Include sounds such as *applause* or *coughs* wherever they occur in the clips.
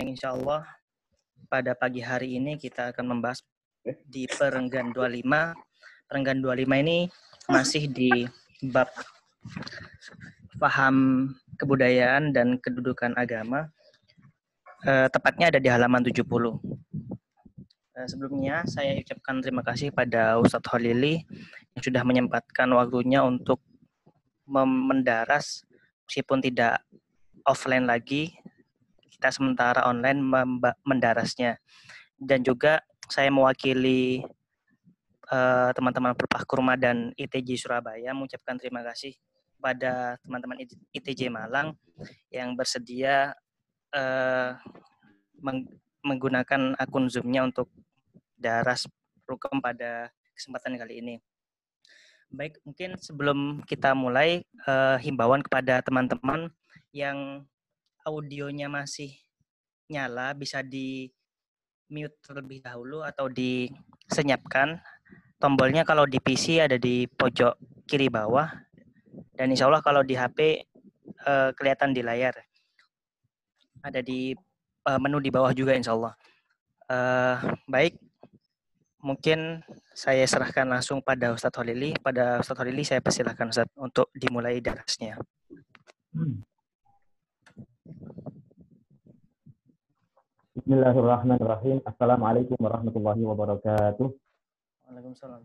yang insya Allah pada pagi hari ini kita akan membahas di perenggan 25. Perenggan 25 ini masih di bab paham kebudayaan dan kedudukan agama. Eh, tepatnya ada di halaman 70. Eh, sebelumnya saya ucapkan terima kasih pada Ustadz Holili yang sudah menyempatkan waktunya untuk mendaras meskipun tidak offline lagi kita sementara online mendarasnya dan juga saya mewakili uh, teman-teman Perpah Kurma dan ITJ Surabaya mengucapkan terima kasih pada teman-teman ITJ Malang yang bersedia uh, meng menggunakan akun Zoom-nya untuk daras program pada kesempatan kali ini. Baik, mungkin sebelum kita mulai uh, himbauan kepada teman-teman yang audionya masih nyala bisa di mute terlebih dahulu atau disenyapkan. Tombolnya kalau di PC ada di pojok kiri bawah dan insya Allah kalau di HP eh, kelihatan di layar. Ada di uh, menu di bawah juga insya Allah. Uh, baik, mungkin saya serahkan langsung pada Ustadz Holili. Pada Ustadz Holili saya persilahkan Ustadz untuk dimulai darasnya. Hmm. Bismillahirrahmanirrahim. Assalamualaikum warahmatullahi wabarakatuh. Waalaikumsalam.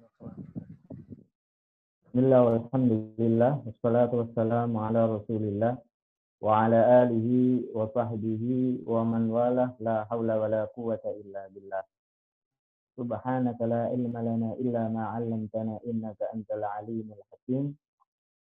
Bismillah walhamdulillah. Wassalatu wassalamu ala rasulillah. Wa ala alihi wa sahbihi wa man wala. La hawla wa la quwata illa billah. Subhanaka la ilma lana illa ma 'allamtana innaka antal alimul hakim.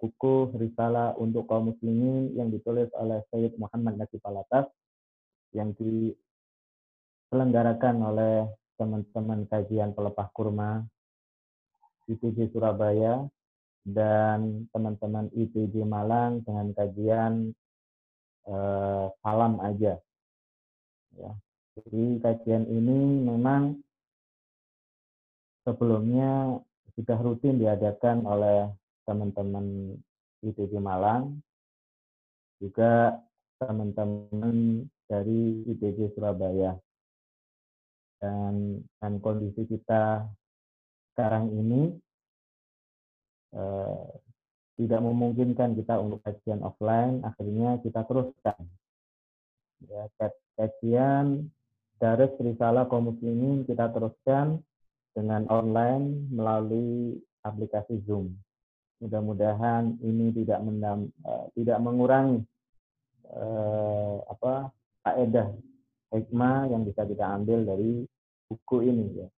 buku Risalah untuk kaum muslimin yang ditulis oleh Sayyid Muhammad Nasib Alatas yang diselenggarakan oleh teman-teman kajian pelepah kurma ITJ Surabaya dan teman-teman ITJ Malang dengan kajian uh, salam aja. Ya. Jadi kajian ini memang sebelumnya sudah rutin diadakan oleh teman-teman ITB Malang, juga teman-teman dari ITB Surabaya. Dan, dan kondisi kita sekarang ini eh, tidak memungkinkan kita untuk kajian offline, akhirnya kita teruskan. Ya, kajian dari Risalah kaum muslimin kita teruskan dengan online melalui aplikasi Zoom. Mudah-mudahan ini tidak mendam, uh, tidak mengurangi uh, apa faedah hikmah yang bisa kita ambil dari buku ini ya.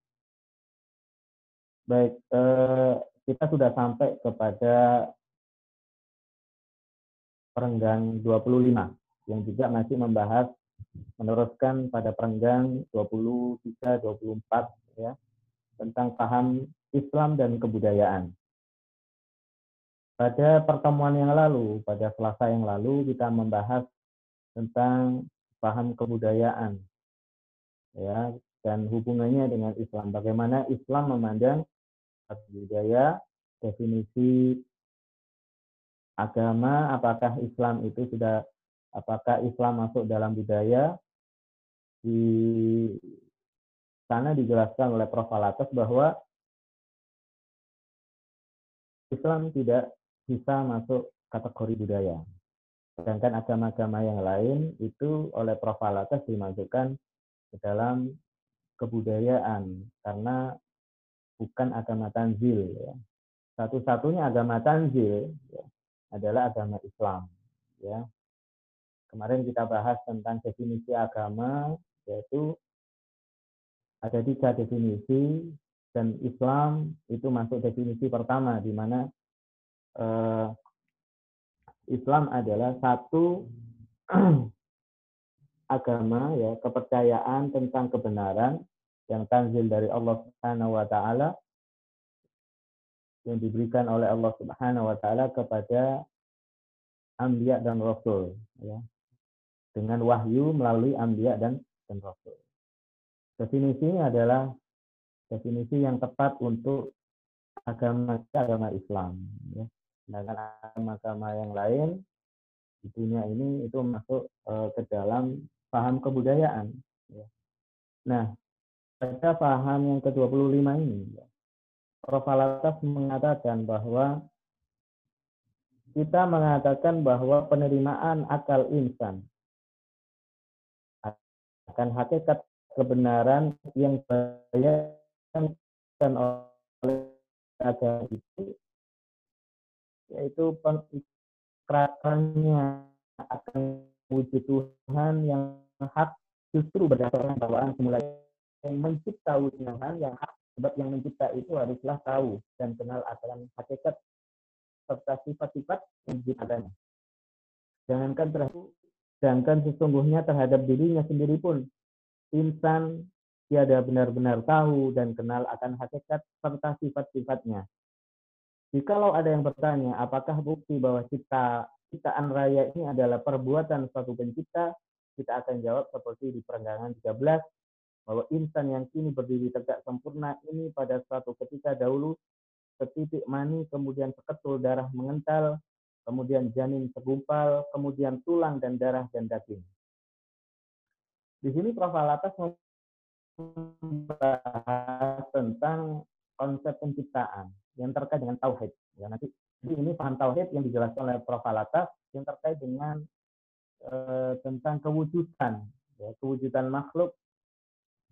Baik, uh, kita sudah sampai kepada perenggan 25 yang juga masih membahas meneruskan pada perenggan 23 24 ya tentang paham Islam dan kebudayaan. Pada pertemuan yang lalu, pada Selasa yang lalu, kita membahas tentang paham kebudayaan, ya, dan hubungannya dengan Islam. Bagaimana Islam memandang budaya, definisi agama, apakah Islam itu sudah, apakah Islam masuk dalam budaya? Di sana dijelaskan oleh Prof. Alatas bahwa Islam tidak bisa masuk kategori budaya. Sedangkan agama-agama yang lain itu oleh Prof. Alatas dimasukkan ke dalam kebudayaan karena bukan agama tanzil. Ya. Satu-satunya agama tanzil ya, adalah agama Islam. Ya. Kemarin kita bahas tentang definisi agama, yaitu ada tiga definisi dan Islam itu masuk definisi pertama di mana uh, Islam adalah satu *clears throat* agama ya, kepercayaan tentang kebenaran yang tanzil dari Allah Subhanahu wa taala yang diberikan oleh Allah Subhanahu wa taala kepada anbiya dan rasul ya. Dengan wahyu melalui anbiya dan dan rasul. Definisi ini adalah definisi yang tepat untuk agama agama Islam ya. Sedangkan agama-agama yang lain di dunia ini itu masuk uh, ke dalam paham kebudayaan. Ya. Nah, pada paham yang ke-25 ini, ya, Prof. Alatas mengatakan bahwa kita mengatakan bahwa penerimaan akal insan akan hakikat kebenaran yang dibayangkan oleh agama itu yaitu ikrarnya akan wujud Tuhan yang hak justru berdasarkan bawaan semula yang mencipta wujud Tuhan yang hak sebab yang mencipta itu haruslah tahu dan kenal akan hakikat serta sifat-sifat wujud adanya. Jangankan terhadap sedangkan sesungguhnya terhadap dirinya sendiri pun insan tiada benar-benar tahu dan kenal akan hakikat serta sifat-sifatnya. Jikalau ada yang bertanya, apakah bukti bahwa cipta ciptaan raya ini adalah perbuatan suatu pencipta, kita akan jawab seperti di perenggangan 13, bahwa insan yang kini berdiri tegak sempurna ini pada suatu ketika dahulu setitik mani, kemudian seketul darah mengental, kemudian janin segumpal, kemudian tulang dan darah dan daging. Di sini Prof. Alatas membahas tentang konsep penciptaan yang terkait dengan tauhid. Ya, nanti ini paham tauhid yang dijelaskan oleh Prof. Alatas yang terkait dengan e, tentang kewujudan, ya, kewujudan makhluk,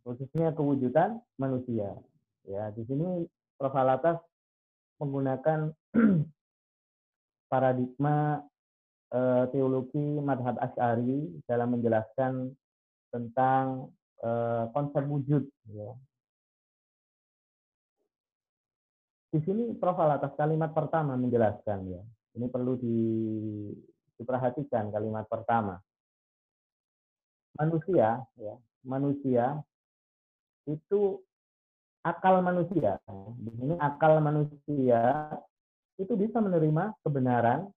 khususnya kewujudan manusia. Ya, di sini Prof. Alatas menggunakan *clears throat* paradigma e, teologi madhab Ash'ari dalam menjelaskan tentang e, konsep wujud. Ya. Di sini Prof. atas kalimat pertama menjelaskan ya. Ini perlu di, diperhatikan kalimat pertama. Manusia, ya, manusia itu akal manusia. Di sini akal manusia itu bisa menerima kebenaran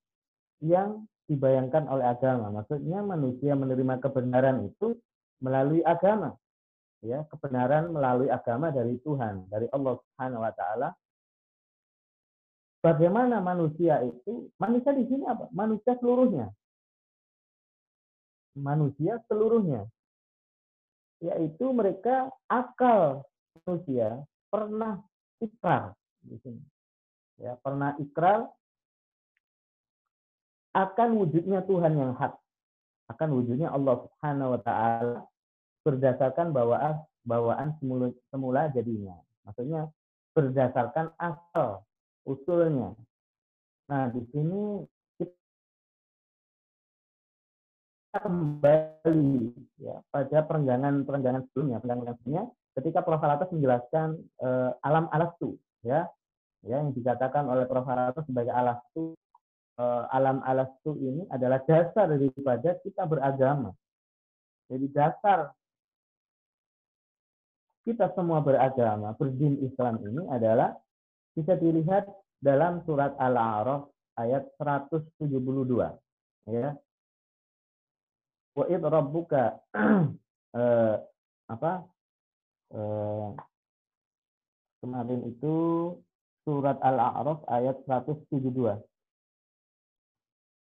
yang dibayangkan oleh agama. Maksudnya manusia menerima kebenaran itu melalui agama. Ya, kebenaran melalui agama dari Tuhan, dari Allah Subhanahu wa taala. Bagaimana manusia itu? Manusia di sini apa? Manusia seluruhnya. Manusia seluruhnya. Yaitu mereka akal manusia pernah ikrar di sini. Ya, pernah ikrar akan wujudnya Tuhan yang hak akan wujudnya Allah Subhanahu wa taala berdasarkan bawaan bawaan semula, semula jadinya. Maksudnya berdasarkan asal usulnya. Nah, di sini kita kembali ya pada perenggangan-perenggangan sebelumnya, perenggangan sebelumnya ketika Prof. Alatas menjelaskan uh, alam alastu ya ya yang dikatakan oleh Prof. Alatas sebagai alastu uh, alam alastu ini adalah dasar daripada kita beragama. Jadi dasar kita semua beragama, berdin Islam ini adalah bisa dilihat dalam surat Al-A'raf ayat 172. Ya. Wa id rabbuka *clears throat* eh, apa? Eh, kemarin itu surat Al-A'raf ayat 172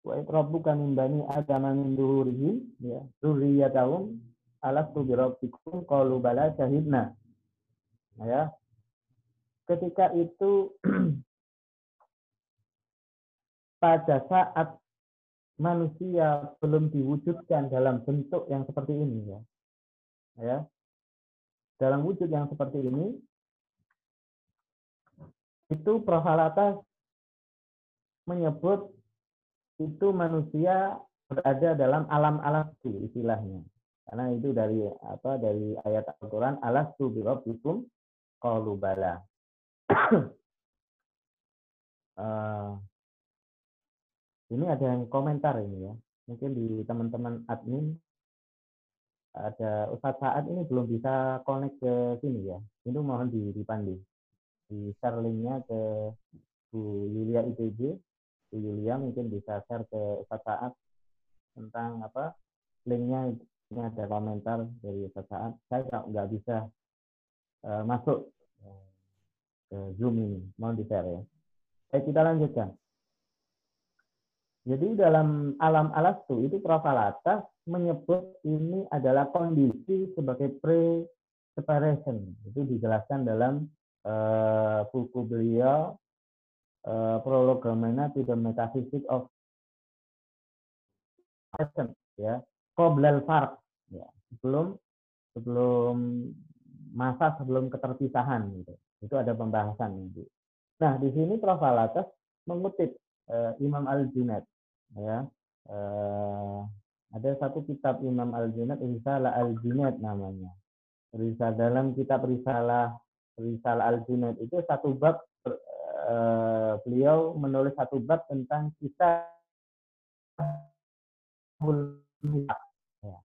wa rabbuka min bani adama min duhurihim ya dzurriyyatahum alastu bi rabbikum qalu bala syahidna ya ketika itu *clears throat* pada saat manusia belum diwujudkan dalam bentuk yang seperti ini ya ya dalam wujud yang seperti ini itu Prof. menyebut itu manusia berada dalam alam alastu istilahnya. Karena itu dari apa dari ayat Al-Qur'an alastu bi rabbikum qalu bala. Uh, *coughs* ini ada yang komentar ini ya. Mungkin di teman-teman admin ada Ustadz Saat ini belum bisa connect ke sini ya. Itu mohon di, dipandu. Di share linknya ke Bu Yulia IPJ. Bu Yulia mungkin bisa share ke Ustadz Saat tentang apa linknya ini ada komentar dari Ustadz Saat. Saya nggak bisa uh, masuk ke Zoom ini. Share ya. Baik, kita lanjutkan. Jadi dalam alam alastu itu Profalatas menyebut ini adalah kondisi sebagai pre-separation. Itu dijelaskan dalam uh, buku beliau uh, Prolegomena to the Metaphysics of Separation. Ya, Qoblal Farq. Ya, sebelum sebelum masa sebelum keterpisahan gitu. Itu ada pembahasan nanti. Nah, di sini Profalatas mengutip uh, Imam Al-Junaid ya eh, ada satu kitab Imam Al Junaid Risalah Al Junaid namanya Risalah dalam kitab Risalah Risalah Al Junaid itu satu bab eh, beliau menulis satu bab tentang kita ya.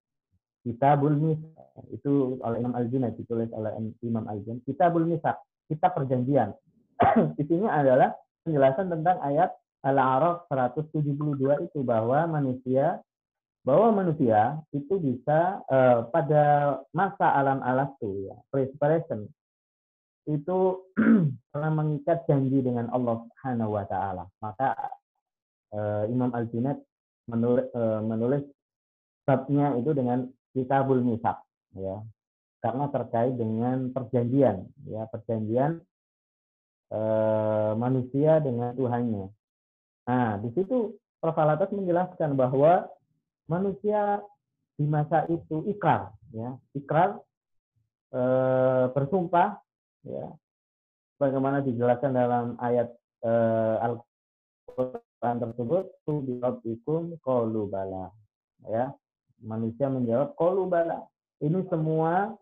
Kitabul Misak itu oleh Imam Al Junaid ditulis oleh Imam Al Junaid Kitabul Misak kitab perjanjian *clears throat* di sini adalah penjelasan tentang ayat Al-A'raf 172 itu bahwa manusia bahwa manusia itu bisa uh, pada masa alam alastu ya pre-separation itu *clears throat* pernah mengikat janji dengan Allah Subhanahu wa taala. Maka uh, Imam Al-Junaid menulis, uh, menulis babnya itu dengan kitabul misak ya. Karena terkait dengan perjanjian ya, perjanjian uh, manusia dengan Tuhannya. Nah, di situ Prof. Alatas menjelaskan bahwa manusia di masa itu ikrar, ya, ikrar e, bersumpah, ya, bagaimana dijelaskan dalam ayat e, Al-Quran tersebut, tu birabbikum qalu bala, ya, manusia menjawab qalu bala. Ini semua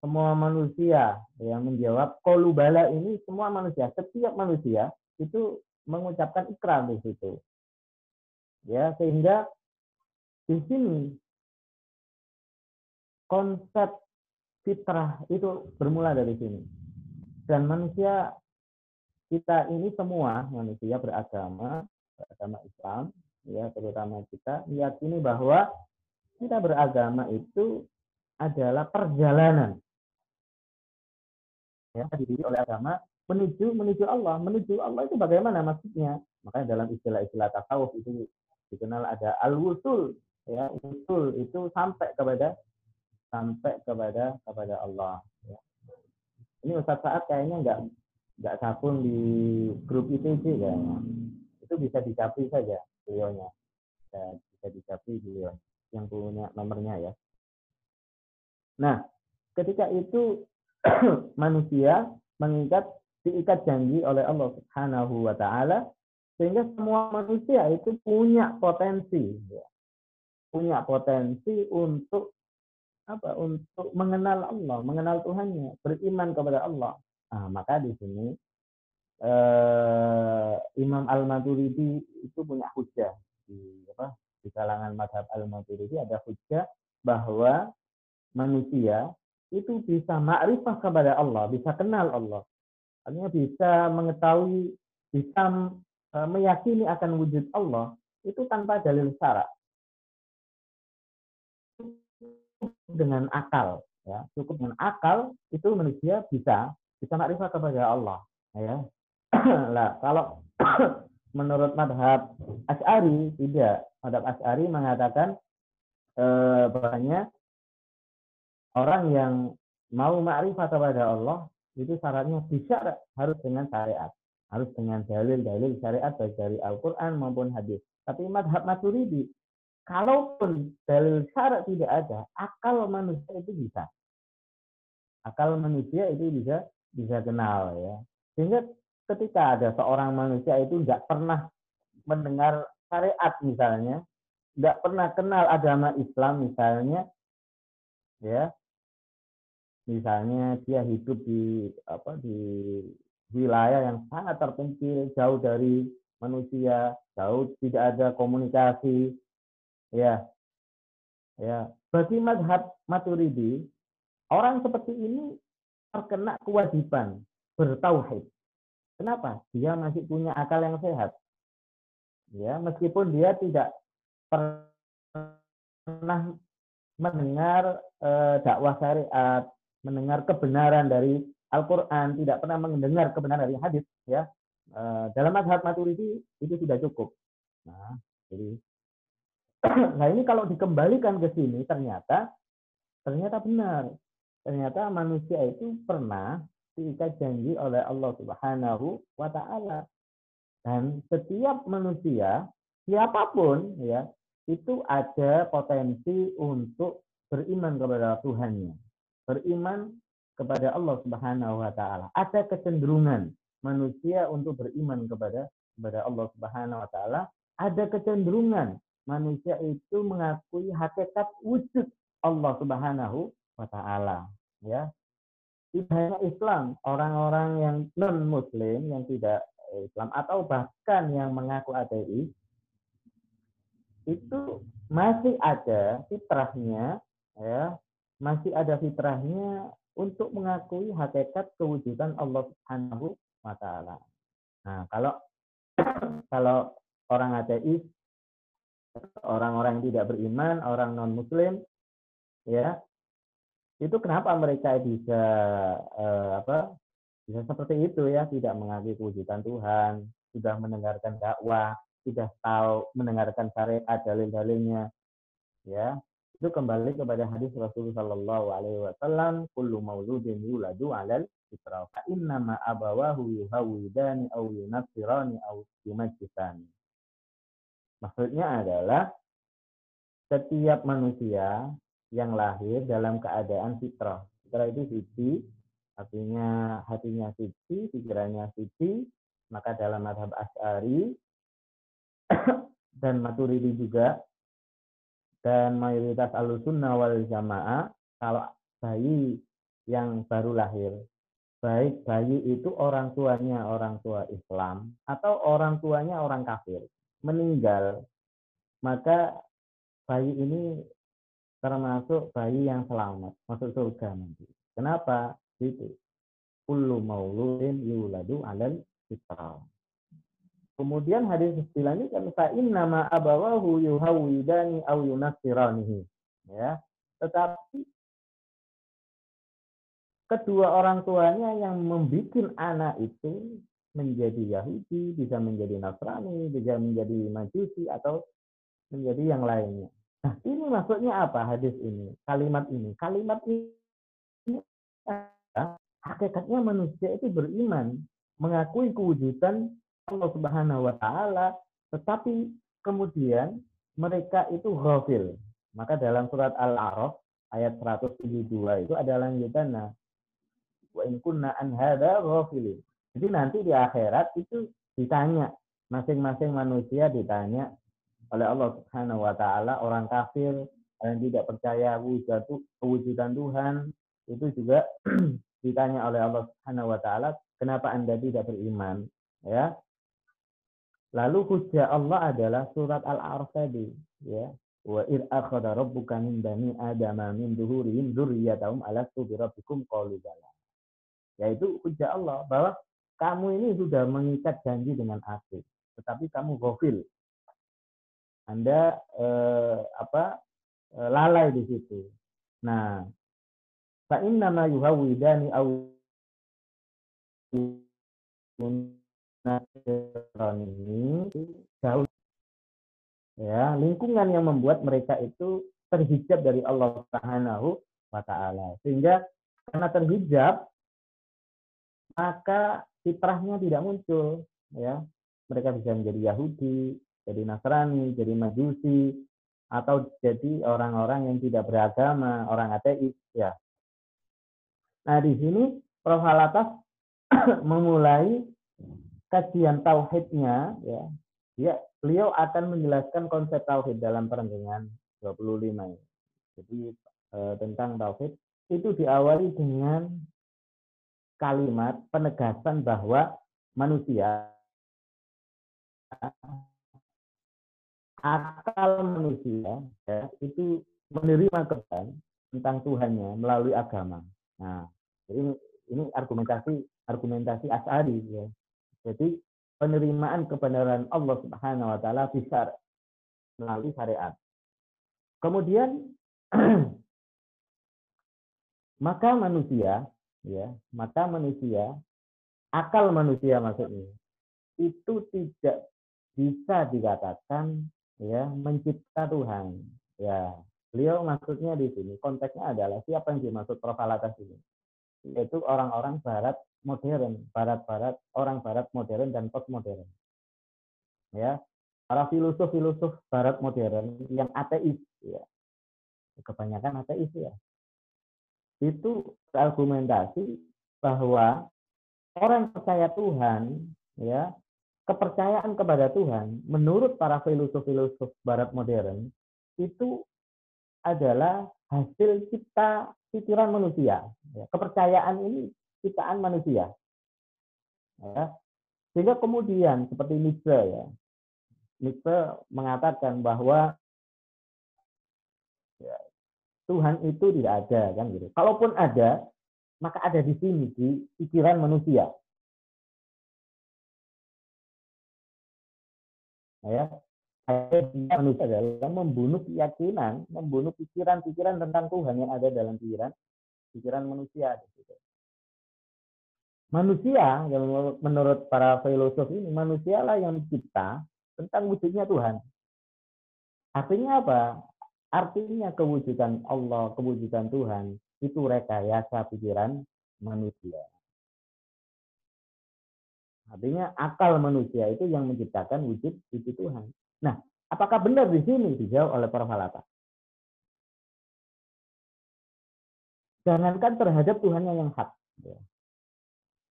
semua manusia yang menjawab qalu bala ini semua manusia, setiap manusia itu mengucapkan ikrar di situ. Ya, sehingga di sini konsep fitrah itu bermula dari sini. Dan manusia kita ini semua manusia beragama, beragama Islam, ya terutama kita meyakini bahwa kita beragama itu adalah perjalanan ya dididik oleh agama menuju menuju Allah. Menuju Allah itu bagaimana maksudnya? Makanya dalam istilah-istilah tasawuf itu dikenal ada al-wusul ya, usul itu sampai kepada sampai kepada kepada Allah ya. Ini Ustaz Saat kayaknya nggak nggak sabun di grup ITC kayaknya. Itu bisa dicapri saja beliaunya. Ya, bisa dicapri beliau yang punya nomornya ya. Nah, ketika itu *coughs* manusia mengikat diikat janji oleh Allah Subhanahu wa taala sehingga semua manusia itu punya potensi ya. punya potensi untuk apa untuk mengenal Allah mengenal Tuhannya beriman kepada Allah nah, maka di sini eh, Imam Al Maturidi itu punya hujah di apa di kalangan madhab Al Maturidi ada hujah bahwa manusia itu bisa ma'rifah kepada Allah, bisa kenal Allah. Artinya bisa mengetahui, bisa e, meyakini akan wujud Allah itu tanpa dalil syarat. Dengan akal, ya cukup dengan akal itu manusia bisa bisa makrifat kepada Allah. Ya, *clears throat* lah kalau *clears throat* menurut madhab Ash'ari tidak, madhab Ash'ari mengatakan eh, bahwanya orang yang mau makrifat kepada Allah itu syaratnya bisa harus dengan syariat harus dengan dalil-dalil syariat baik dari Al-Quran maupun hadis. Tapi madhab maturidi, kalaupun dalil syarat tidak ada, akal manusia itu bisa. Akal manusia itu bisa bisa kenal ya. Sehingga ketika ada seorang manusia itu nggak pernah mendengar syariat misalnya, nggak pernah kenal agama Islam misalnya, ya misalnya dia hidup di apa di wilayah yang sangat terpencil jauh dari manusia jauh tidak ada komunikasi ya ya bagi madhab maturidi, orang seperti ini terkena kewajiban bertauhid. Kenapa? Dia masih punya akal yang sehat. Ya, meskipun dia tidak pernah mendengar e, dakwah syariat, mendengar kebenaran dari Al-Qur'an, tidak pernah mendengar kebenaran dari hadis, ya. E, dalam madhab maturidi itu sudah cukup. Nah, jadi *clears throat* nah ini kalau dikembalikan ke sini ternyata ternyata benar. Ternyata manusia itu pernah diikat janji oleh Allah Subhanahu wa taala. Dan setiap manusia siapa pun ya itu ada potensi untuk beriman kepada Tuhannya. Beriman kepada Allah Subhanahu wa taala. Ada kecenderungan manusia untuk beriman kepada kepada Allah Subhanahu wa taala, ada kecenderungan manusia itu mengakui hakikat wujud Allah Subhanahu wa taala, ya. Tidak Islam, orang-orang yang non muslim yang tidak Islam atau bahkan yang mengaku ateis itu masih ada fitrahnya ya, masih ada fitrahnya untuk mengakui hakikat kewujudan Allah Subhanahu wa taala. Nah, kalau *clears throat* kalau orang ateis orang-orang yang tidak beriman, orang non-muslim, ya, itu kenapa mereka bisa eh, apa? Bisa seperti itu ya, tidak mengakui kewujudan Tuhan, sudah mendengarkan dakwah, sudah tahu mendengarkan syariat dalil-dalilnya, ya. Itu kembali kepada hadis Rasulullah Shallallahu Alaihi Wasallam, "Kullu mauludin yuladu alal fitrah. Fa inna ma abawahu yuhawidani au yunasirani au yumajjisani." Maksudnya adalah setiap manusia yang lahir dalam keadaan fitrah. Fitrah itu suci, artinya hatinya suci, pikirannya suci, maka dalam madhab Asy'ari *coughs* dan Maturidi juga dan mayoritas alusunnah wal jamaah kalau bayi yang baru lahir baik bayi itu orang tuanya orang tua Islam atau orang tuanya orang kafir meninggal, maka bayi ini termasuk bayi yang selamat, masuk surga nanti. Kenapa? Itu. Kullu mauludin yuladu alal. Kemudian hadis dilanjutkan fa nama abawahu yuhawidani au yunassiranihi. Ya. Tetapi kedua orang tuanya yang membuat anak itu menjadi Yahudi, bisa menjadi Nasrani, bisa menjadi Majusi atau menjadi yang lainnya. Nah, ini maksudnya apa hadis ini? Kalimat ini. Kalimat ini hakikatnya manusia itu beriman, mengakui kewujudan Allah Subhanahu wa taala, tetapi kemudian mereka itu ghafil. Maka dalam surat Al-A'raf ayat 172 itu ada lanjutan wa in kunna an hadza ghafilin jadi nanti di akhirat itu ditanya, masing-masing manusia ditanya oleh Allah Subhanahu wa taala, orang kafir yang tidak percaya wujudan Tuhan itu juga *clears throat* ditanya oleh Allah Subhanahu wa taala, kenapa Anda tidak beriman? Ya. Lalu hujah Allah adalah surat Al-A'raf tadi, ya. Wa id akhadha rabbuka min bani adama min duhurihim dzurriyyatahum alastu bi rabbikum qalu. Yaitu hujah Allah bahwa kamu ini sudah mengikat janji dengan aku, tetapi kamu gofil. Anda eh, apa eh, lalai di situ. Nah, fa inna ma yuhawidani au ini jauh ya lingkungan yang membuat mereka itu terhijab dari Allah Subhanahu wa taala. Sehingga karena terhijab maka fitrahnya tidak muncul ya. Mereka bisa menjadi Yahudi jadi Nasrani jadi Majusi atau jadi orang-orang yang tidak beragama orang ateis ya. Nah di sini Prof. Halatas *coughs* memulai kajian tauhidnya ya dia beliau akan menjelaskan konsep tauhid dalam perenggangan 25 ini. Jadi e, tentang tauhid itu diawali dengan kalimat penegasan bahwa manusia akal manusia ya, itu menerima kebenaran tentang Tuhannya melalui agama. Nah, jadi ini argumentasi argumentasi asari ya. Jadi penerimaan kebenaran Allah Subhanahu wa taala bisa melalui syariat. Kemudian *clears throat* maka manusia ya, maka manusia akal manusia maksudnya itu tidak bisa dikatakan ya mencipta Tuhan. Ya, beliau maksudnya di sini konteksnya adalah siapa yang dimaksud Prof. Alatas ini? Yaitu orang-orang barat modern, barat-barat, orang barat modern dan postmodern. Ya, para filosof-filosof barat modern yang ateis ya. Kebanyakan ateis ya. Itu argumentasi bahwa orang percaya Tuhan ya kepercayaan kepada Tuhan menurut para filosof-filosof barat modern itu adalah hasil cipta pikiran manusia. Ya, kepercayaan ini ciptaan manusia. Ya. Sehingga kemudian seperti Nietzsche ya. Nietzsche mengatakan bahwa ya, Tuhan itu tidak ada kan gitu. Kalaupun ada, maka ada di sini di pikiran manusia. ya manusia adalah membunuh keyakinan, membunuh pikiran-pikiran tentang Tuhan yang ada dalam pikiran pikiran manusia. Manusia, yang menurut para filosof ini, manusialah yang mencipta tentang wujudnya Tuhan. Artinya apa? Artinya kewujudan Allah, kewujudan Tuhan, itu rekayasa pikiran manusia. Artinya akal manusia itu yang menciptakan wujud wujud Tuhan. Nah, apakah benar di sini dijawab oleh para falata? Jangankan terhadap Tuhannya yang hak. Ya.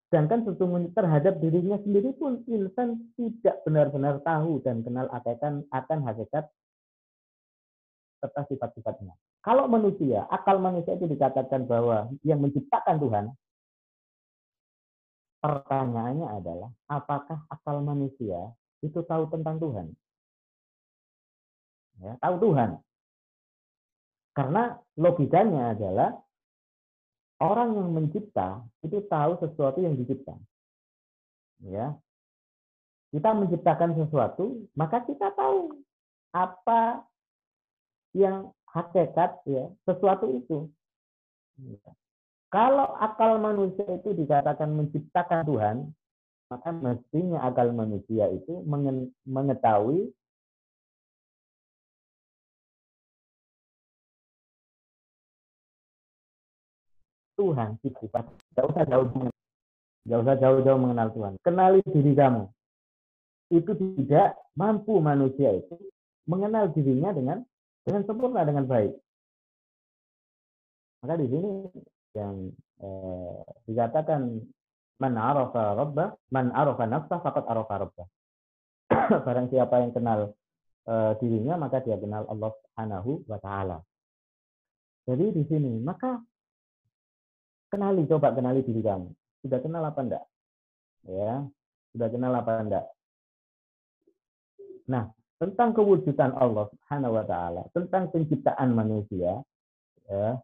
Sedangkan sesungguhnya terhadap dirinya sendiri pun insan tidak benar-benar tahu dan kenal akan akan hakikat serta sifat-sifatnya. Kalau manusia, akal manusia itu dikatakan bahwa yang menciptakan Tuhan, Pertanyaannya adalah, apakah akal manusia itu tahu tentang Tuhan? Ya, tahu Tuhan. Karena logikanya adalah orang yang mencipta itu tahu sesuatu yang dicipta. Ya. Kita menciptakan sesuatu, maka kita tahu apa yang hakikat ya sesuatu itu. Ya. Kalau akal manusia itu dikatakan menciptakan Tuhan, maka mestinya akal manusia itu mengetahui Tuhan. Tidak usah jauh Tidak usah jauh-jauh mengenal Tuhan. Kenali diri kamu. Itu tidak mampu manusia itu mengenal dirinya dengan dengan sempurna dengan baik. Maka di sini yang eh, dikatakan man arafa rabbah man arafa nafsa faqad arafa rabbah *clears throat* barang siapa yang kenal eh, dirinya maka dia kenal Allah Subhanahu wa taala jadi di sini maka kenali coba kenali diri kamu sudah kenal apa enggak ya sudah kenal apa enggak nah tentang kewujudan Allah Subhanahu wa taala tentang penciptaan manusia ya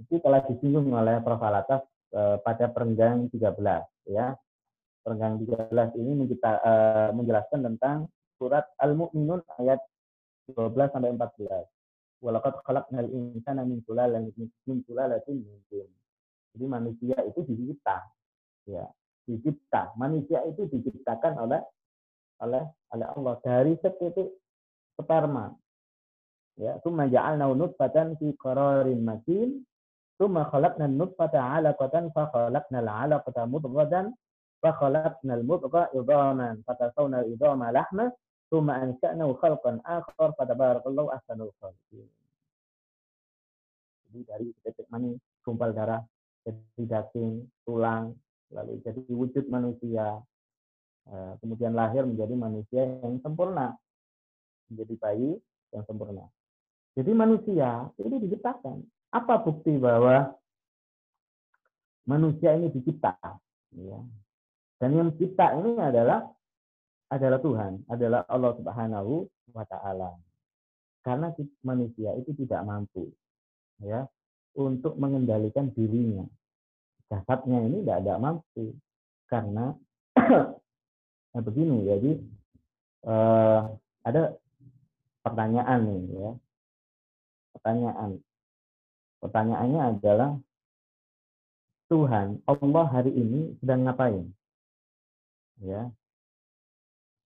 itu telah disinggung oleh Prof. Alatas eh, pada perenggang 13 ya. Perenggang 13 ini mencipta, eh, menjelaskan tentang surat Al-Mu'minun ayat 12 sampai 14. Walaqad khalaqnal insana min sulalatin min sulalatin min Jadi manusia itu dicipta ya, dicipta. Manusia itu diciptakan oleh oleh oleh Allah dari setitik sperma. Ya, summa ja'alna nutfatan fi qararin makin ثم خلقنا النطفة علقة فخلقنا العلقة مضغة فخلقنا المضغة عظاما فكسونا العظام لحما ثم أنشأناه خلقا آخر فتبارك الله أحسن الخالقين jadi dari titik mani gumpal darah jadi daging tulang lalu jadi wujud manusia eh, kemudian lahir menjadi manusia yang sempurna menjadi bayi yang sempurna jadi manusia itu diciptakan apa bukti bahwa manusia ini dicipta? Ya. Dan yang mencipta ini adalah adalah Tuhan, adalah Allah Subhanahu wa taala. karena manusia itu tidak mampu ya untuk mengendalikan dirinya. Jasadnya ini tidak ada mampu karena *clears throat* nah begini jadi eh, ada pertanyaan nih ya. Pertanyaan. Pertanyaannya adalah Tuhan Allah hari ini sedang ngapain? Ya.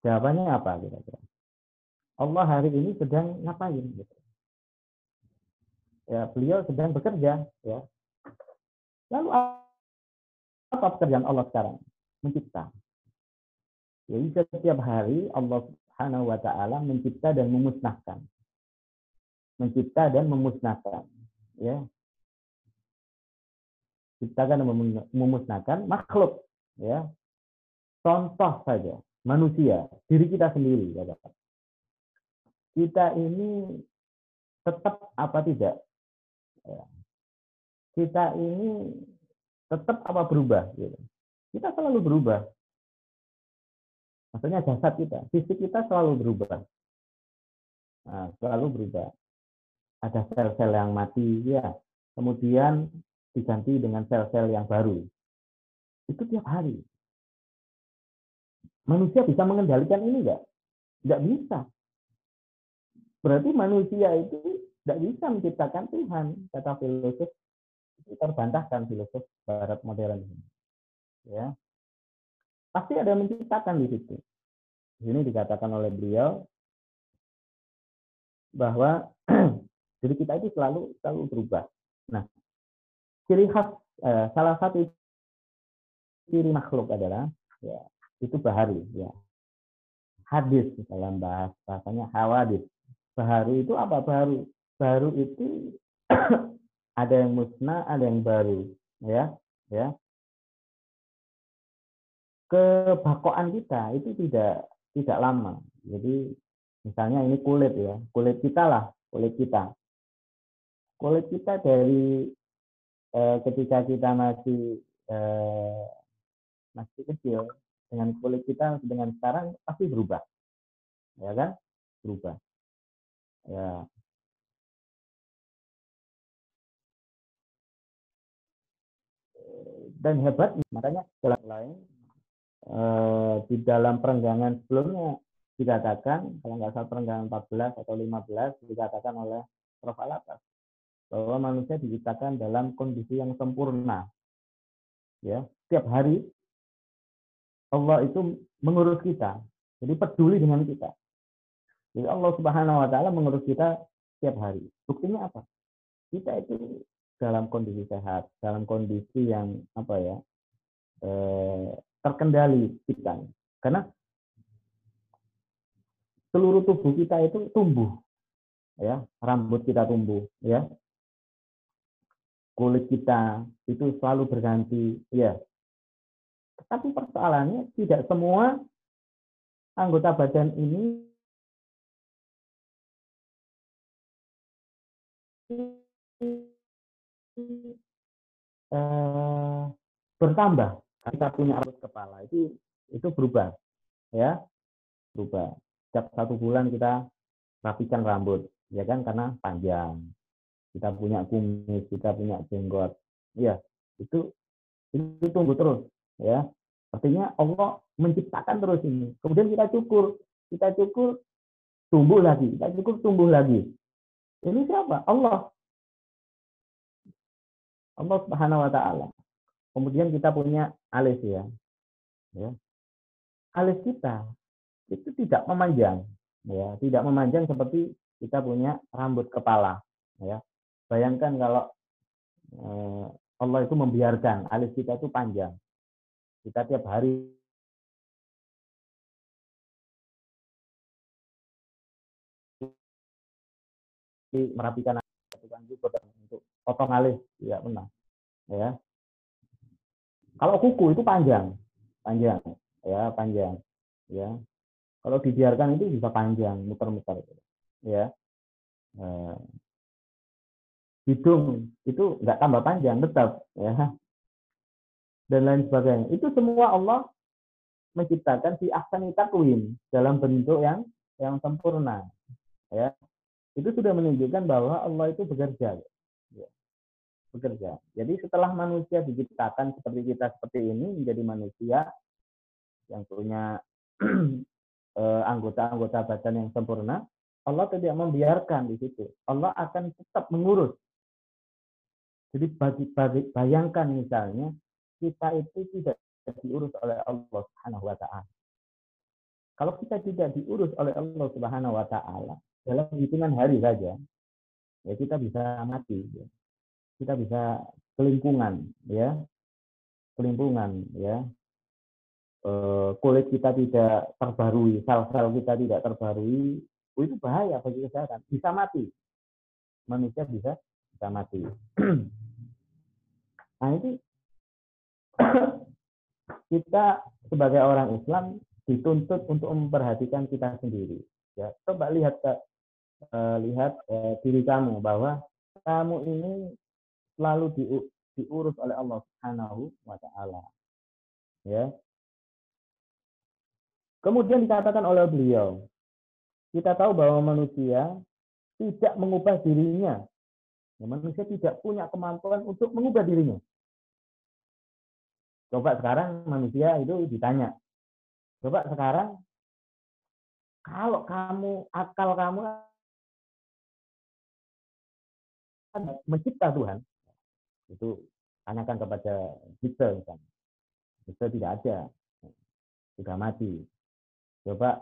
Jawabannya apa kira-kira? Allah hari ini sedang ngapain? Gitu ya beliau sedang bekerja ya. Lalu apa pekerjaan Allah sekarang? Mencipta. Jadi setiap hari Allah Subhanahu wa taala mencipta dan memusnahkan. Mencipta dan memusnahkan ya. Ciptakan dan memusnahkan makhluk ya. Contoh saja manusia diri kita sendiri ya kita ini tetap apa tidak Ya. Kita ini tetap apa berubah gitu. Kita selalu berubah. Maksudnya jasad kita, fisik kita selalu berubah. Nah, selalu berubah. Ada sel-sel yang mati, ya. Kemudian diganti dengan sel-sel yang baru. Itu tiap hari. Manusia bisa mengendalikan ini enggak? Enggak bisa. Berarti manusia itu tidak bisa menciptakan Tuhan, kata filosof terbantahkan filosof Barat modern ini. Ya, pasti ada yang menciptakan di situ. Di sini dikatakan oleh beliau bahwa *clears throat* diri kita itu selalu selalu berubah. Nah, ciri khas eh, salah satu ciri makhluk adalah ya itu bahari ya hadis dalam bahasa bahasanya hawadis baharu itu apa baru baru itu *clears throat* ada yang musnah, ada yang baru, ya, ya. Kebakoan kita itu tidak tidak lama. Jadi misalnya ini kulit ya, kulit kita lah, kulit kita. Kulit kita dari eh, ketika kita masih eh, masih kecil dengan kulit kita dengan sekarang pasti berubah, ya kan? Berubah. Ya, dan hebat. Makanya dalam lain eh, di dalam perenggangan sebelumnya dikatakan kalau nggak salah perenggangan 14 atau 15 dikatakan oleh Prof. Alatas bahwa manusia diciptakan dalam kondisi yang sempurna. Ya setiap hari Allah itu mengurus kita jadi peduli dengan kita. Jadi Allah Subhanahu Wa Taala mengurus kita setiap hari. Buktinya apa? Kita itu dalam kondisi sehat, dalam kondisi yang apa ya eh, terkendali kita. Karena seluruh tubuh kita itu tumbuh, ya rambut kita tumbuh, ya kulit kita itu selalu berganti, ya. Tapi persoalannya tidak semua anggota badan ini eh, bertambah. Kita punya rambut kepala itu itu berubah ya. Berubah. Setiap satu bulan kita rapikan rambut ya kan karena panjang. Kita punya kumis kita punya jenggot ya itu itu tunggu terus ya. Artinya Allah menciptakan terus ini. Kemudian kita cukur kita cukur tumbuh lagi. Kita cukur tumbuh lagi. Ini siapa? Allah Allah Subhanahu wa taala. Kemudian kita punya alis ya. Ya. Alis kita itu tidak memanjang ya, tidak memanjang seperti kita punya rambut kepala ya. Bayangkan kalau eh, Allah itu membiarkan alis kita itu panjang. Kita tiap hari merapikan untuk potong alis ya benar ya. Kalau kuku itu panjang panjang ya panjang ya. Kalau dibiarkan itu bisa panjang muter-muter ya. Eh, hidung itu nggak tambah panjang tetap ya. Dan lain sebagainya. Itu semua Allah menciptakan si ahsani takwim dalam bentuk yang yang sempurna ya. Itu sudah menunjukkan bahwa Allah itu bekerja. Bekerja. Jadi setelah manusia diciptakan seperti kita seperti ini menjadi manusia yang punya *clears throat* eh, anggota-anggota badan yang sempurna, Allah tidak membiarkan di situ. Allah akan tetap mengurus. Jadi bagi, bagi, bayangkan misalnya kita itu tidak diurus oleh Allah Subhanahu wa taala. Kalau kita tidak diurus oleh Allah Subhanahu wa taala dalam hitungan hari saja, ya kita bisa mati. Ya. Kita bisa kelingkungan, ya, kelimpungan, ya. E, kulit kita tidak terbarui, sel-sel kita tidak terbarui, oh, itu bahaya bagi kesehatan. Bisa mati. Manusia bisa bisa mati. *clears throat* nah ini *clears throat* kita sebagai orang Islam dituntut untuk memperhatikan kita sendiri. Ya, coba lihat uh, lihat uh, diri kamu bahwa kamu ini selalu di, diurus oleh Allah Subhanahu wa taala. Ya. Kemudian dikatakan oleh beliau, kita tahu bahwa manusia tidak mengubah dirinya. Ya, manusia tidak punya kemampuan untuk mengubah dirinya. Coba sekarang manusia itu ditanya. Coba sekarang kalau kamu akal kamu mencipta Tuhan, itu tanyakan kepada Hitler misalnya. Tidak ada, sudah mati. Coba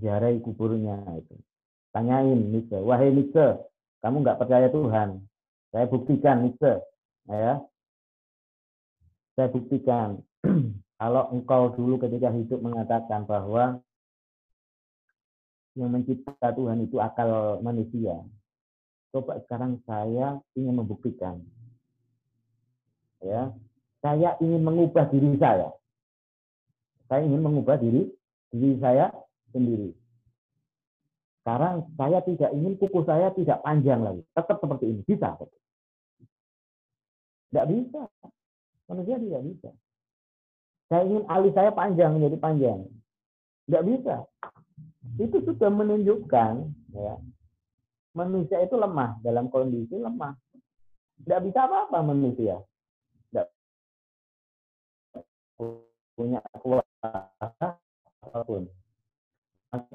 ziarahi kuburnya itu. Tanyain Nietzsche, wahai Nietzsche, kamu nggak percaya Tuhan. Saya buktikan Nietzsche, ya saya buktikan *clears throat* kalau engkau dulu ketika hidup mengatakan bahwa yang mencipta Tuhan itu akal manusia. Coba sekarang saya ingin membuktikan. Ya, saya ingin mengubah diri saya. Saya ingin mengubah diri diri saya sendiri. Sekarang saya tidak ingin kuku saya tidak panjang lagi. Tetap seperti ini. Bisa. Tidak bisa. Manusia tidak bisa. Saya ingin alis saya panjang menjadi panjang. Tidak bisa. Itu sudah menunjukkan ya, manusia itu lemah dalam kondisi lemah. Tidak bisa apa-apa manusia. Punya kuasa apa pun.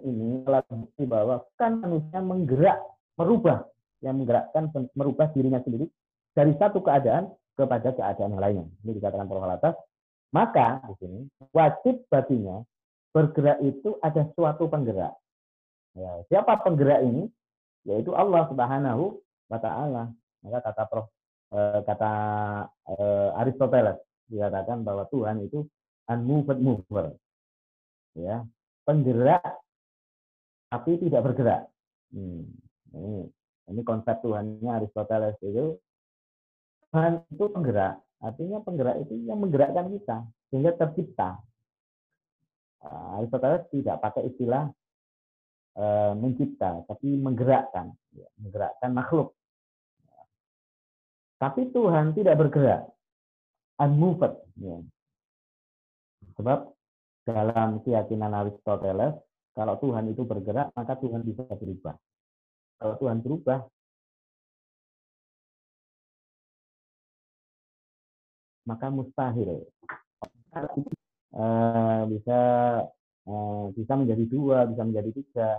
Ini telah bukti bahwa kan manusia menggerak, merubah, yang menggerakkan, merubah dirinya sendiri dari satu keadaan kepada keadaan yang lainnya. Ini dikatakan atas. Maka di sini wajib baginya bergerak itu ada suatu penggerak. Ya, siapa penggerak ini? Yaitu Allah Subhanahu wa taala. Maka kata Prof eh, kata eh, Aristoteles dikatakan bahwa Tuhan itu unmoved mover. Ya, penggerak tapi tidak bergerak. Hmm, ini ini konsep Tuhannya Aristoteles itu Tuhan itu penggerak. Artinya penggerak itu yang menggerakkan kita sehingga tercipta. Uh, Aristoteles tidak pakai istilah uh, mencipta, tapi menggerakkan, ya, menggerakkan makhluk. Tapi Tuhan tidak bergerak, unmoved. Ya. Sebab dalam keyakinan Aristoteles, kalau Tuhan itu bergerak, maka Tuhan bisa berubah. Kalau Tuhan berubah, maka mustahil uh, bisa uh, bisa menjadi dua, bisa menjadi tiga.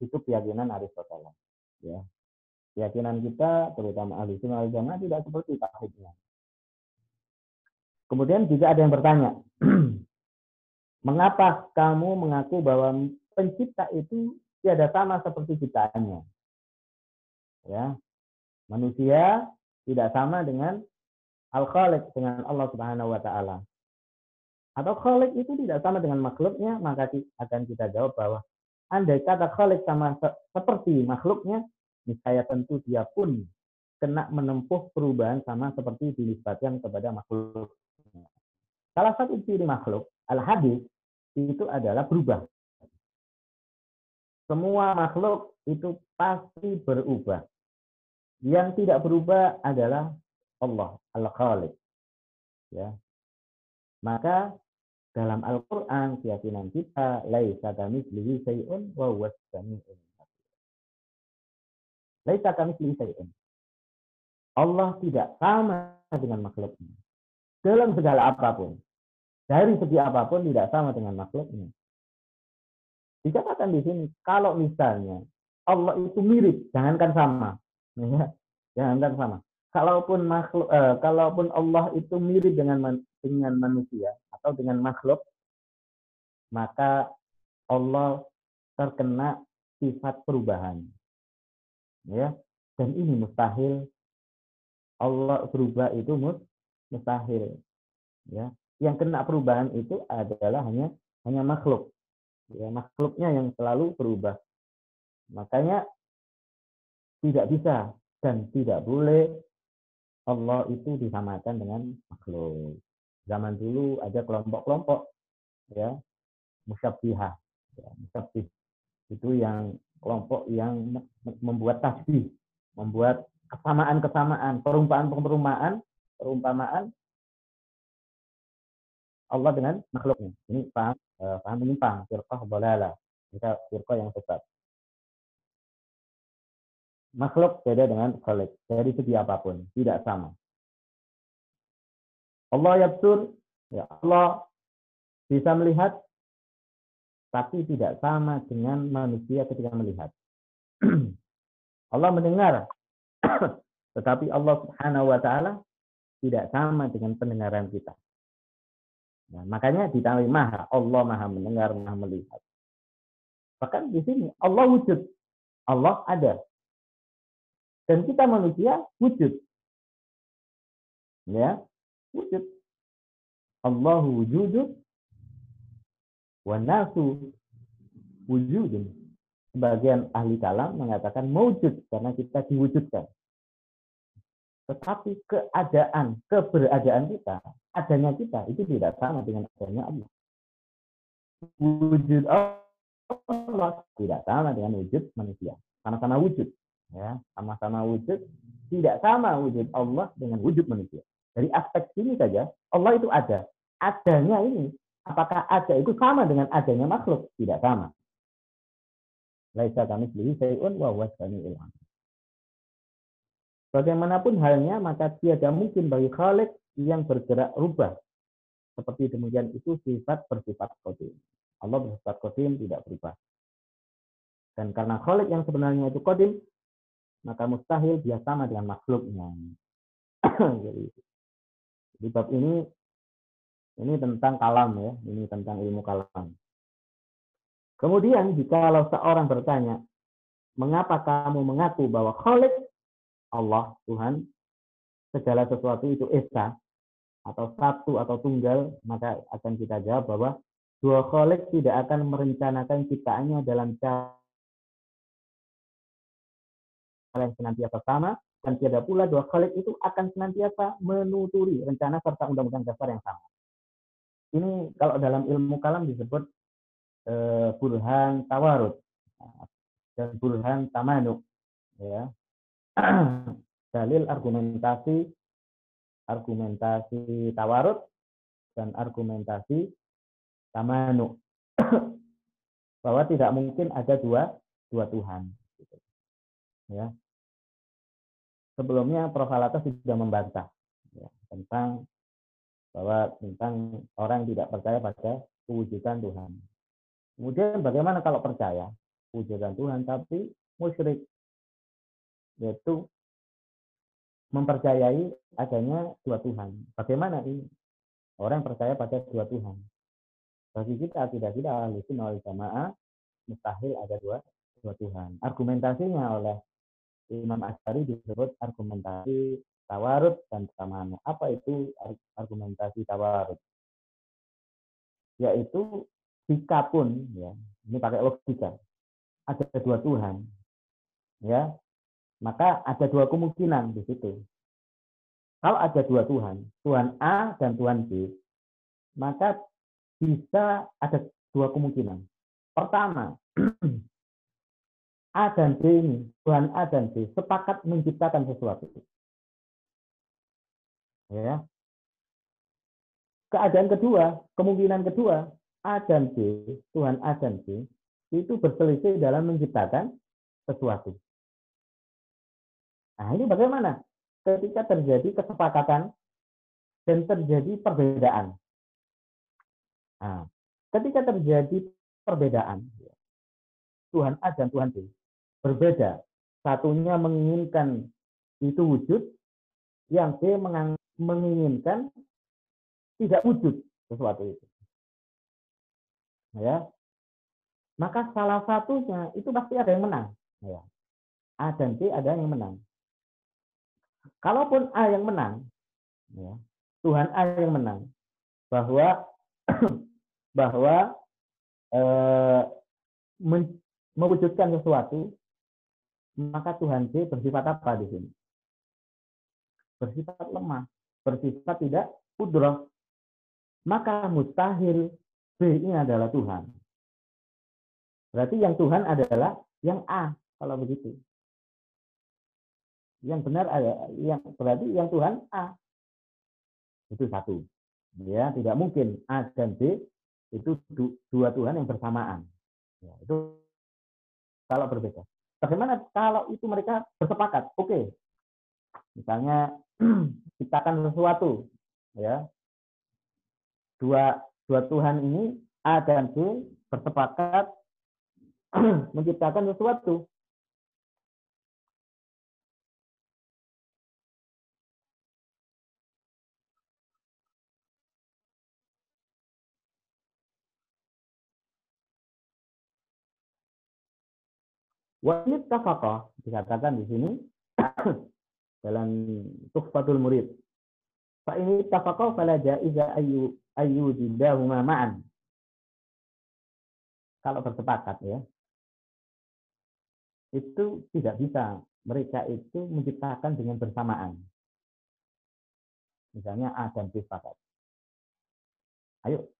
Itu keyakinan Aristoteles. Ya. Keyakinan kita, terutama ahli sunnah tidak seperti tauhidnya. Kemudian juga ada yang bertanya, *clears throat* mengapa kamu mengaku bahwa pencipta itu tiada sama seperti ciptaannya? Ya, manusia tidak sama dengan Al-Khaliq dengan Allah Subhanahu wa taala. Atau Khaliq itu tidak sama dengan makhluknya, maka akan kita jawab bahwa andai kata Khaliq sama se seperti makhluknya, niscaya tentu dia pun kena menempuh perubahan sama seperti dinisbatkan kepada makhluk. Salah satu ciri makhluk, al-hadis, itu adalah berubah. Semua makhluk itu pasti berubah. Yang tidak berubah adalah Allah Al-Khaliq. Ya. Maka dalam Al-Qur'an keyakinan kita laisa kamitslihi syai'un wa huwas Laisa kami syai'un. Allah tidak sama dengan makhluknya. Dalam segala apa pun. Dari segi apa pun tidak sama dengan makhluknya. Dikatakan di sini, kalau misalnya Allah itu mirip, jangankan sama. Ya, jangankan sama. Kalaupun makhluk, eh, kalaupun Allah itu mirip dengan dengan manusia atau dengan makhluk, maka Allah terkena sifat perubahan. Ya, dan ini mustahil Allah berubah itu mustahil. Ya, yang kena perubahan itu adalah hanya hanya makhluk. Ya, makhluknya yang selalu berubah. Makanya tidak bisa dan tidak boleh Allah itu disamakan dengan makhluk. Zaman dulu ada kelompok-kelompok ya musyabbihah. Ya, itu yang kelompok yang membuat tasbih, membuat kesamaan-kesamaan, perumpamaan-perumpamaan, perumpamaan Allah dengan makhluknya. Ini paham, eh, paham menyimpang, firqah balala. Kita firqah yang sesat. Makhluk beda dengan khalik. Dari segi apa pun. Tidak sama. Allah yabsur. Ya Allah bisa melihat. Tapi tidak sama dengan manusia ketika melihat. *clears throat* Allah mendengar. *clears throat* Tetapi Allah subhanahu wa ta'ala tidak sama dengan pendengaran kita. Nah, makanya ditambah maha. Allah maha mendengar, maha melihat. Bahkan di sini Allah wujud. Allah ada. Dan kita manusia wujud. Ya, wujud. Allahu wujudun wa nasu wujudun. Sebagian ahli kalam mengatakan mewujud karena kita diwujudkan. Tetapi keadaan, keberadaan kita, adanya kita itu tidak sama dengan adanya Allah. Wujud Allah tidak sama dengan wujud manusia. Sama-sama wujud ya. Sama-sama wujud tidak sama wujud Allah dengan wujud manusia. Dari aspek sini saja Allah itu ada. Adanya ini apakah ada itu sama dengan adanya makhluk? Tidak sama. Laisa kami sendiri sayun wa huwa Bagaimanapun halnya, maka tiada mungkin bagi Khalik yang bergerak rubah. Seperti demikian itu sifat bersifat kodim. Allah bersifat kodim tidak berubah. Dan karena Khalik yang sebenarnya itu kodim, maka mustahil dia sama dengan makhluknya. *coughs* Jadi, di bab ini ini tentang kalam ya, ini tentang ilmu kalam. Kemudian jika seorang bertanya, mengapa kamu mengaku bahwa Khalik Allah Tuhan segala sesuatu itu esa atau satu atau tunggal, maka akan kita jawab bahwa dua Khalik tidak akan merencanakan ciptaannya dalam cara yang senantiasa sama dan tiada pula dua khalik itu akan senantiasa menuturi rencana serta undang-undang dasar yang sama. Ini kalau dalam ilmu kalam disebut eh, burhan tawarud dan burhan tamanuk ya. Dalil argumentasi argumentasi tawarud dan argumentasi tamanuk *clears throat* bahwa tidak mungkin ada dua dua Tuhan. Ya, sebelumnya Prof. Alata sudah membantah ya, tentang bahwa tentang orang tidak percaya pada kewujudan Tuhan. Kemudian bagaimana kalau percaya kewujudan Tuhan tapi musyrik yaitu mempercayai adanya dua Tuhan. Bagaimana ini? Orang percaya pada dua Tuhan. Bagi kita tidak tidak ahli sunnah jamaah mustahil ada dua dua Tuhan. Argumentasinya oleh Imam Asyari disebut argumentasi tawarud dan tamanu. Apa itu argumentasi tawarud? Yaitu jika pun ya, ini pakai logika, ada dua Tuhan, ya, maka ada dua kemungkinan di situ. Kalau ada dua Tuhan, Tuhan A dan Tuhan B, maka bisa ada dua kemungkinan. Pertama, *clears throat* A dan B ini, Tuhan A dan B, sepakat menciptakan sesuatu. Ya. Keadaan kedua, kemungkinan kedua, A dan B, Tuhan A dan B, itu berselisih dalam menciptakan sesuatu. Nah, ini bagaimana? Ketika terjadi kesepakatan dan terjadi perbedaan. Nah, ketika terjadi perbedaan, Tuhan A dan Tuhan B berbeda. Satunya menginginkan itu wujud, yang B menginginkan tidak wujud sesuatu itu. Ya, maka salah satunya itu pasti ada yang menang. Ya. A dan B ada yang menang. Kalaupun A yang menang, ya, Tuhan A yang menang, bahwa *clears throat* bahwa eh, mewujudkan sesuatu, maka Tuhan B bersifat apa di sini? Bersifat lemah, bersifat tidak kudroh. Maka mustahil B ini adalah Tuhan. Berarti yang Tuhan adalah yang A kalau begitu. Yang benar ada, yang berarti yang Tuhan A. Itu satu. Ya, tidak mungkin A dan B itu dua Tuhan yang bersamaan. Ya, itu kalau berbeda. Bagaimana kalau itu mereka bersepakat? Oke. Okay. Misalnya *clears throat* ciptakan sesuatu, ya. Dua dua Tuhan ini A dan B bersepakat *clears throat* menciptakan sesuatu. Wa tafaqa dikatakan di sini *coughs* dalam Tuhfatul Murid. Fa ini tafaqa fala jaiza ayu ayu didahuma ma'an. Kalau bersepakat ya. Itu tidak bisa mereka itu menciptakan dengan bersamaan. Misalnya A dan B sepakat. Ayo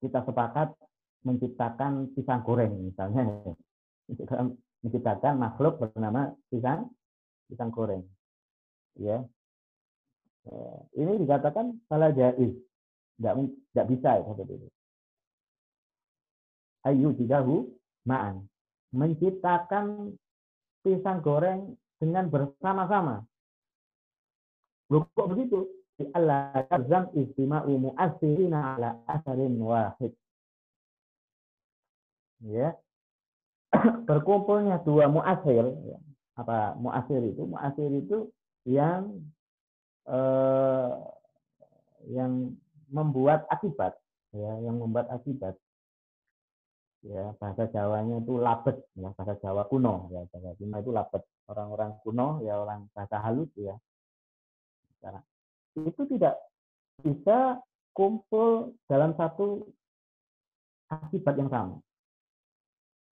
kita sepakat menciptakan pisang goreng misalnya menciptakan makhluk bernama pisang pisang goreng. Ya. Eh, ini dikatakan salah jaiz. Tidak, tidak bisa ya seperti itu. Ayu didahu ma'an. Menciptakan pisang goreng dengan bersama-sama. Kok begitu? Allah tazam istima'u mu'asirina ala asarin wahid. Ya, *coughs* berkumpulnya dua muasir ya. apa muasir itu? Muasir itu yang eh, yang membuat akibat ya yang membuat akibat. Ya bahasa Jawanya itu labet ya bahasa Jawa kuno ya bahasa kuno itu labet. Orang-orang kuno ya orang bahasa halus ya. Itu tidak bisa kumpul dalam satu akibat yang sama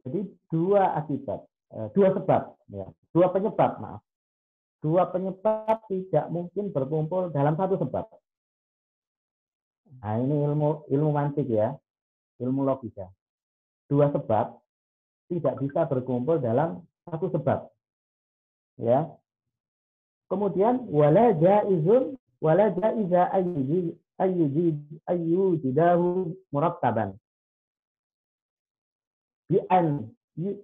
jadi dua akibat, eh, dua sebab, ya, dua penyebab, maaf. Dua penyebab tidak mungkin berkumpul dalam satu sebab. Nah ini ilmu ilmu mantik ya, ilmu logika. Dua sebab tidak bisa berkumpul dalam satu sebab. Ya. Kemudian wala jaizun wala jaiza ayyuji ayyuji ayyujidahu murattaban bi an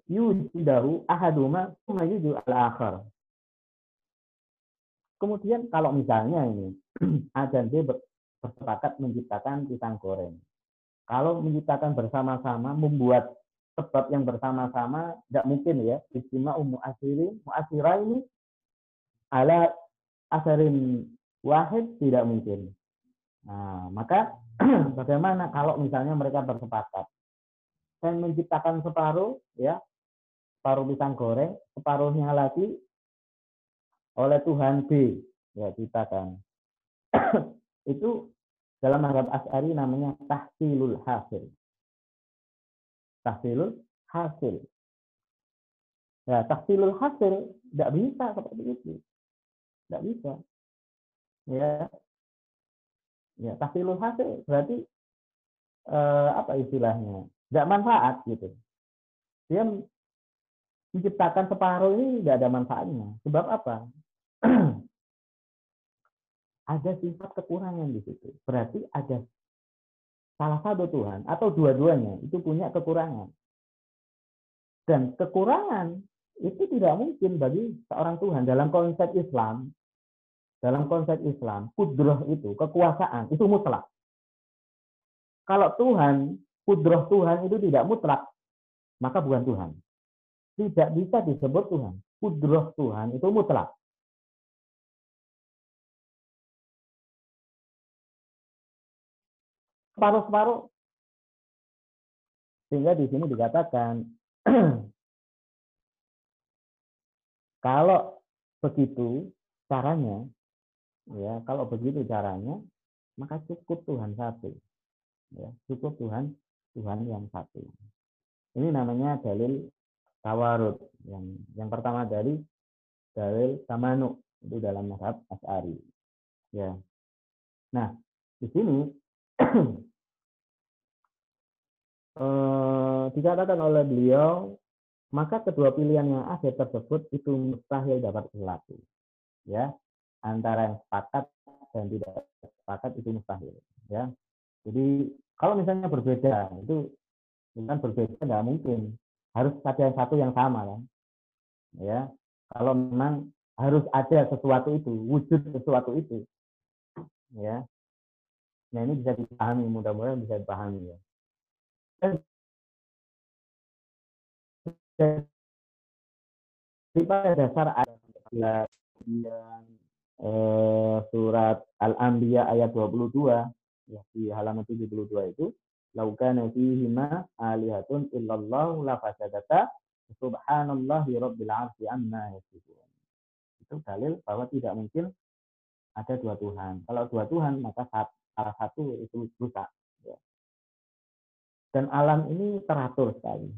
yujidahu ahaduma kuma yuju al-akhar. Kemudian kalau misalnya ini A dan B bersepakat menciptakan pisang goreng. Kalau menciptakan bersama-sama, membuat sebab yang bersama-sama, tidak mungkin ya. Istimewa umu asiri, muasira ini ala asarin wahid tidak mungkin. Nah, maka *clears throat* bagaimana kalau misalnya mereka bersepakat? Dan menciptakan separuh ya separuh pisang goreng separuhnya lagi oleh Tuhan B ya ciptakan *coughs* itu dalam mazhab Asy'ari namanya tahsilul hasil. Tahsilul hasil. Ya tahsilul hasil tidak bisa seperti itu. Tidak bisa. Ya. Ya tahsilul hasil berarti eh, apa istilahnya nggak manfaat gitu. Dia menciptakan separuh ini nggak ada manfaatnya. Sebab apa? *clears throat* ada sifat kekurangan di situ. Berarti ada salah satu Tuhan atau dua-duanya itu punya kekurangan. Dan kekurangan itu tidak mungkin bagi seorang Tuhan dalam konsep Islam. Dalam konsep Islam, kudroh itu, kekuasaan, itu mutlak. Kalau Tuhan, kudroh Tuhan itu tidak mutlak, maka bukan Tuhan. Tidak bisa disebut Tuhan. Kudroh Tuhan itu mutlak. Separuh-separuh. Sehingga di sini dikatakan *clears throat* Kalau begitu caranya, ya kalau begitu caranya, maka cukup Tuhan satu. Ya, cukup Tuhan Tuhan yang satu. Ini namanya dalil tawarud. Yang yang pertama dari dalil tamanu itu dalam mazhab Asy'ari. Ya. Nah, di sini *clears throat* eh, dikatakan oleh beliau maka kedua pilihan yang ada tersebut itu mustahil dapat berlaku. Ya, antara yang sepakat dan tidak sepakat itu mustahil. Ya, jadi kalau misalnya berbeda itu bukan berbeda tidak mungkin harus ada satu yang sama kan. Ya, kalau memang harus ada sesuatu itu wujud sesuatu itu. Ya, nah ini bisa dipahami mudah-mudahan bisa dipahami ya. Pada dasar ayat eh, surat Al-Anbiya ayat 22 ya di halaman 72 itu laukana fihima alihatun illallah la fasadata subhanallahi rabbil arsi amma yasifun. Itu dalil bahwa tidak mungkin ada dua Tuhan. Kalau dua Tuhan maka salah satu itu rusak. Ya. Dan alam ini teratur sekali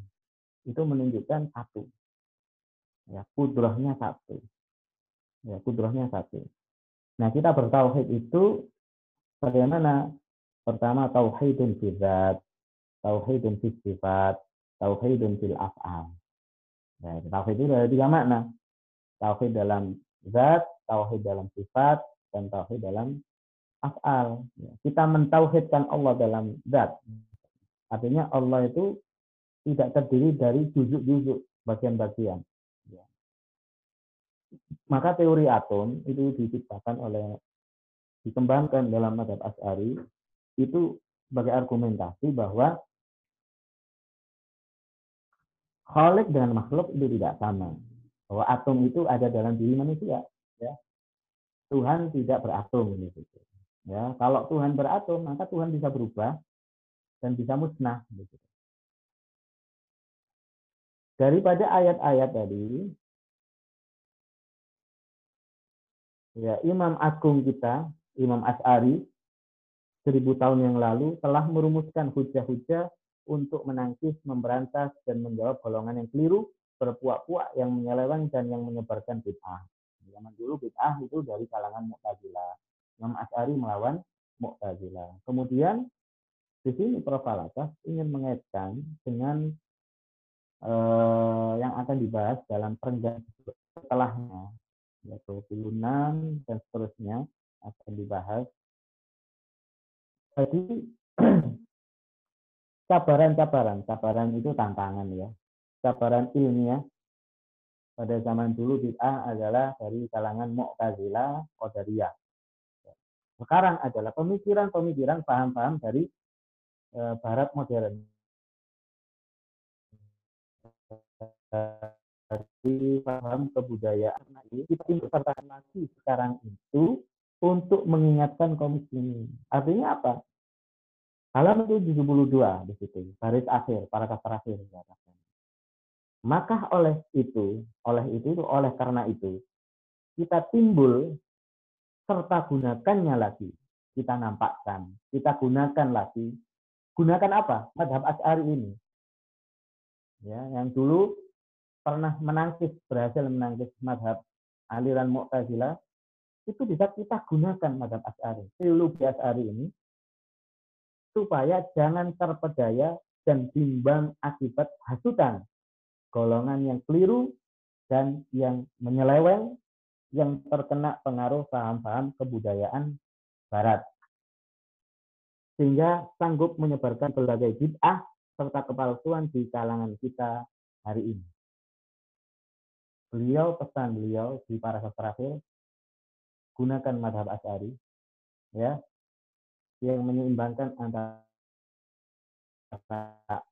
itu menunjukkan satu. Ya, kudrohnya satu. Ya, kudrohnya satu. Nah, kita bertauhid itu bagaimana? Pertama, tauhidun fi zat, tauhidun sifat, tauhidun fil af'al. Ya, tauhid itu ada tiga makna. Tauhid dalam zat, tauhid dalam sifat, dan tauhid dalam af'al. Ya, kita mentauhidkan Allah dalam zat. Artinya Allah itu tidak terdiri dari juzuk-juzuk bagian-bagian. Ya. Maka teori atom itu diciptakan oleh dikembangkan dalam madhab As'ari itu sebagai argumentasi bahwa Khalik dengan makhluk itu tidak sama. Bahwa atom itu ada dalam diri manusia. Ya. Tuhan tidak beratom. Gitu. Ya, kalau Tuhan beratom, maka Tuhan bisa berubah dan bisa musnah. Gitu. Daripada ayat-ayat tadi, ya Imam Agung kita, Imam As'ari, seribu tahun yang lalu telah merumuskan hujah-hujah untuk menangkis, memberantas, dan menjawab golongan yang keliru, berpuak-puak, yang menyeleweng, dan yang menyebarkan bid'ah. Zaman dulu bid'ah itu dari kalangan Mu'tazilah. Imam As'ari melawan Mu'tazilah. Kemudian di sini Prof. Alatas ingin mengaitkan dengan eh, yang akan dibahas dalam perenggan setelahnya yaitu pilunan dan seterusnya akan dibahas. Jadi *clears throat* cabaran-cabaran, cabaran itu tantangan ya. Cabaran ilmiah pada zaman dulu bid'ah adalah dari kalangan Mu'tazilah, Qadariyah. Sekarang adalah pemikiran-pemikiran paham-paham dari eh, barat modern dari paham kebudayaan ini kita lagi sekarang itu untuk mengingatkan kaum muslimin. Artinya apa? Halaman 72 di situ, baris akhir, para terakhir dikatakan. Maka oleh itu, oleh itu, oleh karena itu, kita timbul serta gunakannya lagi. Kita nampakkan, kita gunakan lagi. Gunakan apa? Madhab Ash'ari ini ya yang dulu pernah menangkis berhasil menangkis madhab aliran Mu'tazilah itu bisa kita gunakan madhab As'ari. Teologi As'ari ini supaya jangan terpedaya dan bimbang akibat hasutan. Golongan yang keliru dan yang menyeleweng yang terkena pengaruh paham-paham kebudayaan barat. Sehingga sanggup menyebarkan berbagai bid'ah serta kepalsuan di kalangan kita hari ini. beliau pesan beliau di para terakhir gunakan madhab asari ya yang menyeimbangkan antara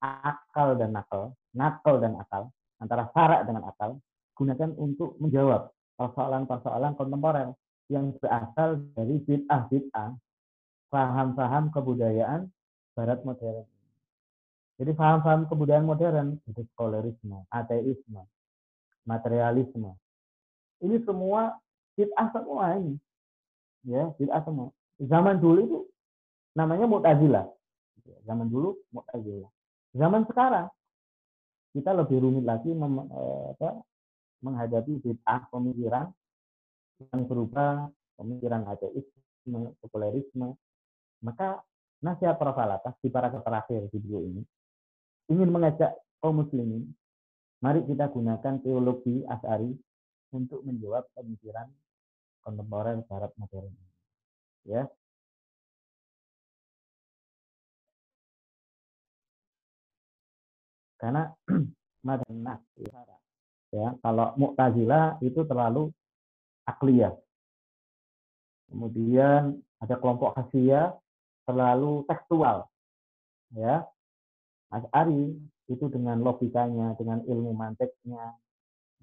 akal dan nakal, nakal dan akal, antara syarak dengan akal, gunakan untuk menjawab persoalan-persoalan kontemporer yang berasal dari bid'ah-bid'ah, paham-paham kebudayaan barat modern. Jadi paham-paham kebudayaan modern, itu skolarisme, ateisme, materialisme. Ini semua bid'ah semua ini. Ya, bid'ah semua. Zaman dulu itu namanya Mu'tazilah. Zaman dulu Mu'tazilah. Zaman sekarang kita lebih rumit lagi mem, eh, apa, menghadapi bid'ah pemikiran yang berupa pemikiran ateisme, sekulerisme. Maka nasihat Prof. Alatas di para terakhir buku ini ingin mengajak kaum muslimin, mari kita gunakan teologi As'ari untuk menjawab pemikiran kontemporer barat modern. Ya, karena *clears throat* madhanah ya. Kalau mu'tazilah itu terlalu akliyah kemudian ada kelompok khasiyah terlalu tekstual ya. As'ari itu dengan logikanya dengan ilmu manteknya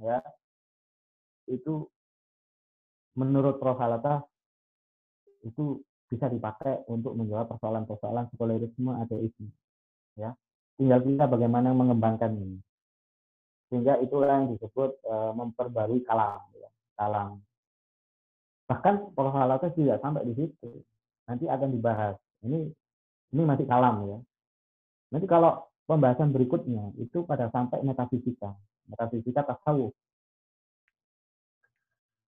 ya itu menurut Prof. itu bisa dipakai untuk menjawab persoalan-persoalan sekularisme ateisme ya. Tinggal kita bagaimana mengembangkan ini. Sehingga itulah yang disebut e, memperbarui kalam ya. kalam. Bahkan Prof. tidak sampai di situ. Nanti akan dibahas. Ini ini masih kalam ya. Nanti kalau pembahasan berikutnya itu pada sampai metafisika. Metafisika tasawuf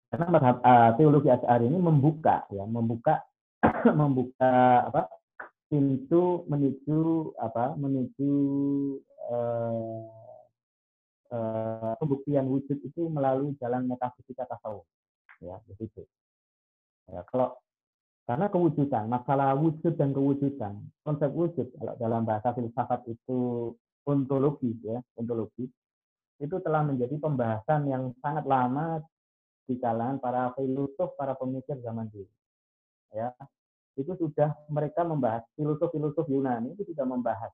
karena uh, teologi Asy'ari ini membuka ya membuka *clears throat* membuka apa pintu menuju apa menuju uh, uh, pembuktian wujud itu melalui jalan metafisika tasawuf ya begitu. Ya kalau karena kewujudan masalah wujud dan kewujudan konsep wujud kalau dalam bahasa filsafat itu ontologi ya ontologi itu telah menjadi pembahasan yang sangat lama di kalangan para filosof para pemikir zaman dulu ya itu sudah mereka membahas filosof-filosof Yunani itu sudah membahas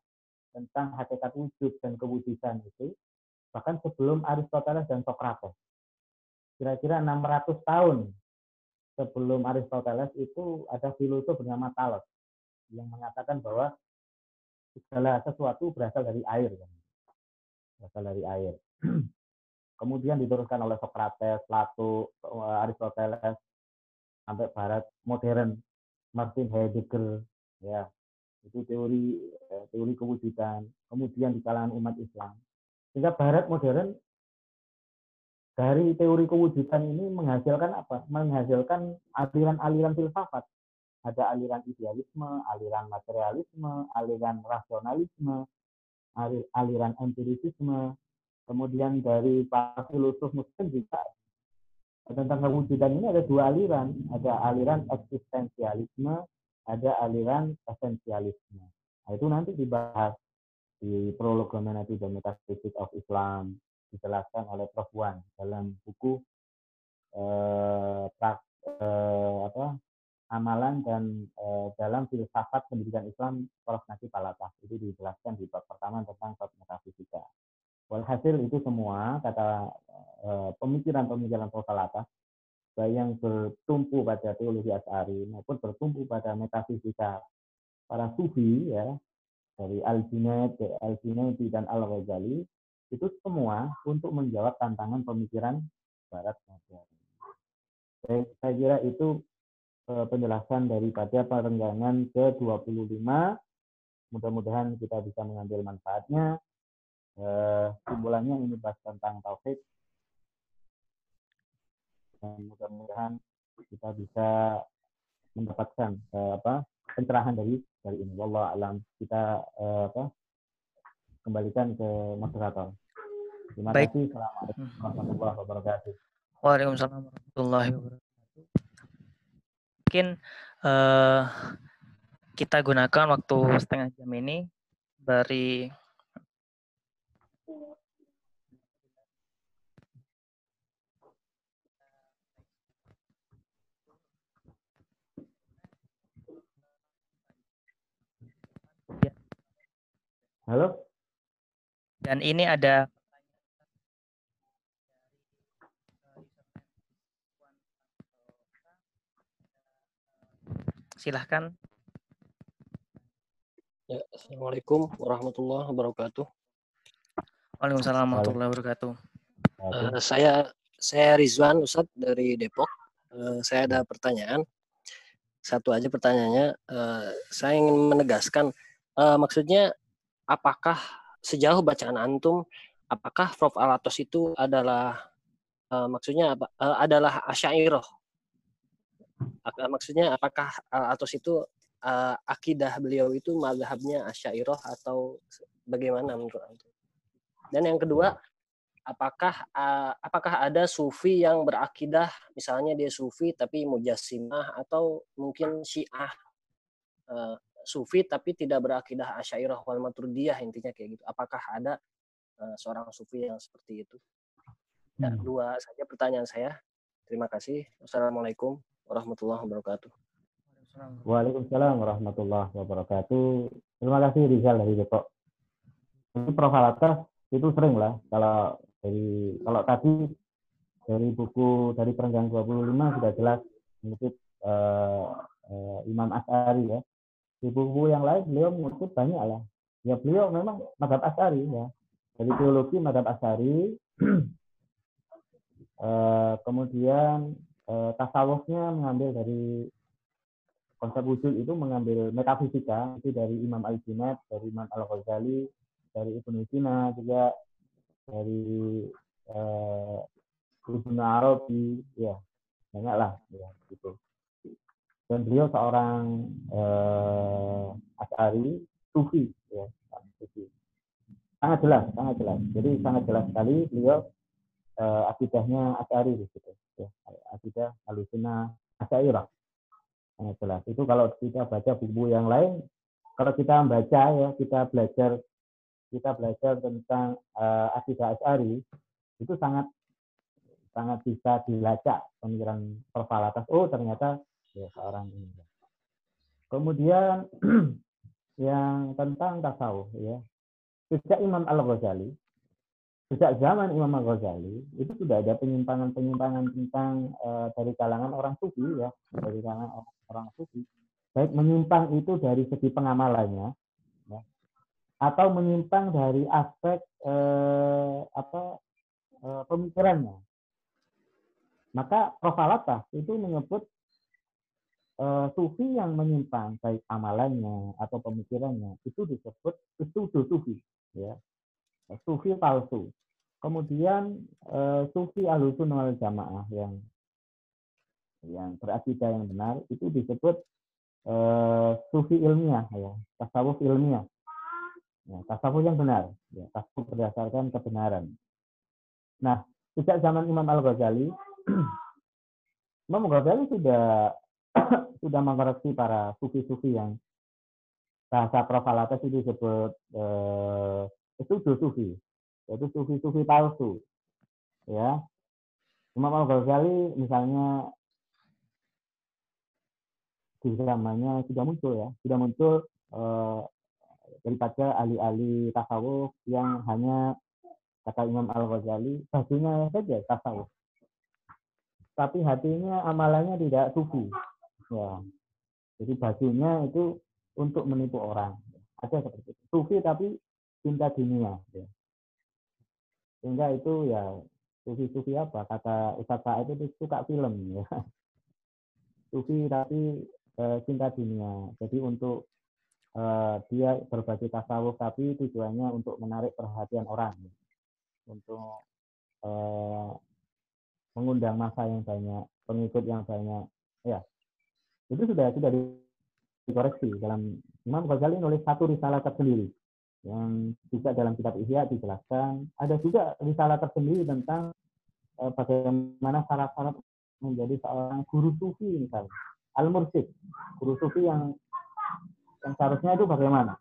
tentang hakikat wujud dan kewujudan itu bahkan sebelum Aristoteles dan Socrates. Kira-kira 600 tahun sebelum Aristoteles itu ada filosof bernama Thales yang mengatakan bahwa segala sesuatu berasal dari air. Berasal dari air. *clears throat* Kemudian diteruskan oleh Socrates, Plato, Aristoteles, sampai barat modern Martin Heidegger ya. Itu teori eh, teori kewujudan kemudian di kalangan umat Islam. Sehingga Barat modern dari teori kewujudan ini menghasilkan apa? Menghasilkan aliran-aliran filsafat. Ada aliran idealisme aliran materialisme aliran rasionalisme aliran empirisisme kemudian dari para filosof muslim juga tentang kewujudan ini ada dua aliran, ada aliran eksistensialisme, ada aliran esensialisme. Nah, itu nanti dibahas di prolog Menati dan Metaphysics of Islam dijelaskan oleh Prof. Wan dalam buku eh, prak, eh, apa, amalan dan eh, dalam filsafat pendidikan Islam Prof. Nasi Palatah itu dijelaskan di bab pertama tentang bab metafisika. Walhasil itu semua kata eh, pemikiran-pemikiran Prosalata baik yang bertumpu pada teologi As'ari maupun bertumpu pada metafisika para sufi ya dari Al-Junaid, Al-Junaidi dan Al-Ghazali itu semua untuk menjawab tantangan pemikiran barat modern. Saya, saya kira itu eh, penjelasan daripada perenggangan ke-25. Mudah-mudahan kita bisa mengambil manfaatnya eh, simpulannya ini bahas tentang tauhid dan mudah-mudahan kita bisa mendapatkan eh, apa pencerahan dari dari ini. Wallah alam kita eh, apa kembalikan ke moderator. Terima Baik. kasih. Assalamualaikum warahmatullahi wabarakatuh. Waalaikumsalam warahmatullahi wabarakatuh. Mungkin uh, kita gunakan waktu setengah jam ini dari Halo? Dan ini ada silahkan. Ya, Assalamualaikum warahmatullahi wabarakatuh. Waalaikumsalam warahmatullahi wabarakatuh. Uh, saya saya Rizwan Ustadz dari Depok. Uh, saya ada pertanyaan. Satu aja pertanyaannya. Uh, saya ingin menegaskan, uh, maksudnya apakah sejauh bacaan antum, apakah Prof Alatos itu adalah uh, maksudnya apa? Uh, adalah asyairah? Maksudnya apakah Alatos itu uh, akidah beliau itu madhabnya asyairah atau bagaimana menurut antum? Dan yang kedua, apakah uh, apakah ada sufi yang berakidah misalnya dia sufi tapi mujassimah atau mungkin syiah uh, sufi tapi tidak berakidah asyairah wal maturidiyah intinya kayak gitu apakah ada uh, seorang sufi yang seperti itu ya, hmm. dua saja pertanyaan saya terima kasih wassalamualaikum warahmatullahi wabarakatuh Waalaikumsalam warahmatullahi wabarakatuh. Terima kasih Rizal dari Depok. Ini Prof. itu sering lah kalau dari kalau tadi dari buku dari Perenggang 25 sudah jelas mengutip uh, uh, Imam As'ari ya. Di buku yang lain beliau mengutip banyak lah. Ya beliau memang madhab As'ari ya. Dari teologi madhab As'ari uh, *clears throat* kemudian uh, tasawufnya mengambil dari konsep wujud itu mengambil metafisika itu dari Imam Al-Junaid, dari Imam Al-Ghazali, dari Ibnu Sina juga dari uh, Ibnu Arabi ya banyak lah ya gitu dan beliau seorang uh, As'ari sufi ya sufi. Sangat jelas sangat jelas. Jadi sangat jelas sekali beliau uh, akidahnya As'ari gitu ya. Akidah alusuna As'airah sangat jelas. Itu kalau kita baca buku yang lain kalau kita membaca ya kita belajar kita belajar tentang uh, akidah Asy'ari itu sangat sangat bisa dilacak pemikiran perfalatas oh ternyata ya seorang ini kemudian *clears throat* yang tentang tasawuf ya. Sejak Imam Al Ghazali sejak zaman Imam Al Ghazali itu sudah ada penyimpangan-penyimpangan tentang uh, dari kalangan orang sufi ya. Dari kalangan orang, orang sufi. Baik menyimpang itu dari segi pengamalannya atau menyimpang dari aspek eh, apa eh, pemikirannya. Maka Profalatas itu menyebut eh, sufi yang menyimpang baik amalannya atau pemikirannya itu disebut itu sufi ya. Sufi palsu. Kemudian eh, sufi alusun wal jamaah yang yang berakidah yang benar itu disebut eh, sufi ilmiah ya, tasawuf ilmiah Ya, tasawuf yang benar, ya, tasawuf berdasarkan kebenaran. Nah, sejak zaman Imam Al Ghazali, *clears throat* Imam Al Ghazali sudah *coughs* sudah mengoreksi para sufi-sufi yang bahasa Profalates itu disebut eh, itu sufi, yaitu sufi-sufi palsu. Ya, Imam Al Ghazali misalnya di zamannya sudah muncul ya, sudah muncul eh, daripada ahli-ahli tasawuf yang hanya kata Imam Al-Ghazali bajunya saja tasawuf. Tapi hatinya amalannya tidak sufi ya. Jadi bajunya itu untuk menipu orang. Ada seperti itu. Sufi tapi cinta dunia ya. sehingga itu ya sufi-sufi apa? Kata Ustaz Said itu suka film ya. *laughs* Sufi tapi e, cinta dunia. Jadi untuk uh, dia berbagi tasawuf tapi tujuannya untuk menarik perhatian orang. Untuk uh, mengundang masa yang banyak pengikut yang banyak. Ya itu sudah sudah dikoreksi dalam Imam Ghazali nulis satu risalah tersendiri yang juga dalam kitab Ihya dijelaskan. Ada juga risalah tersendiri tentang uh, bagaimana syarat-syarat menjadi seorang guru sufi misalnya al mursid guru sufi yang yang seharusnya itu bagaimana?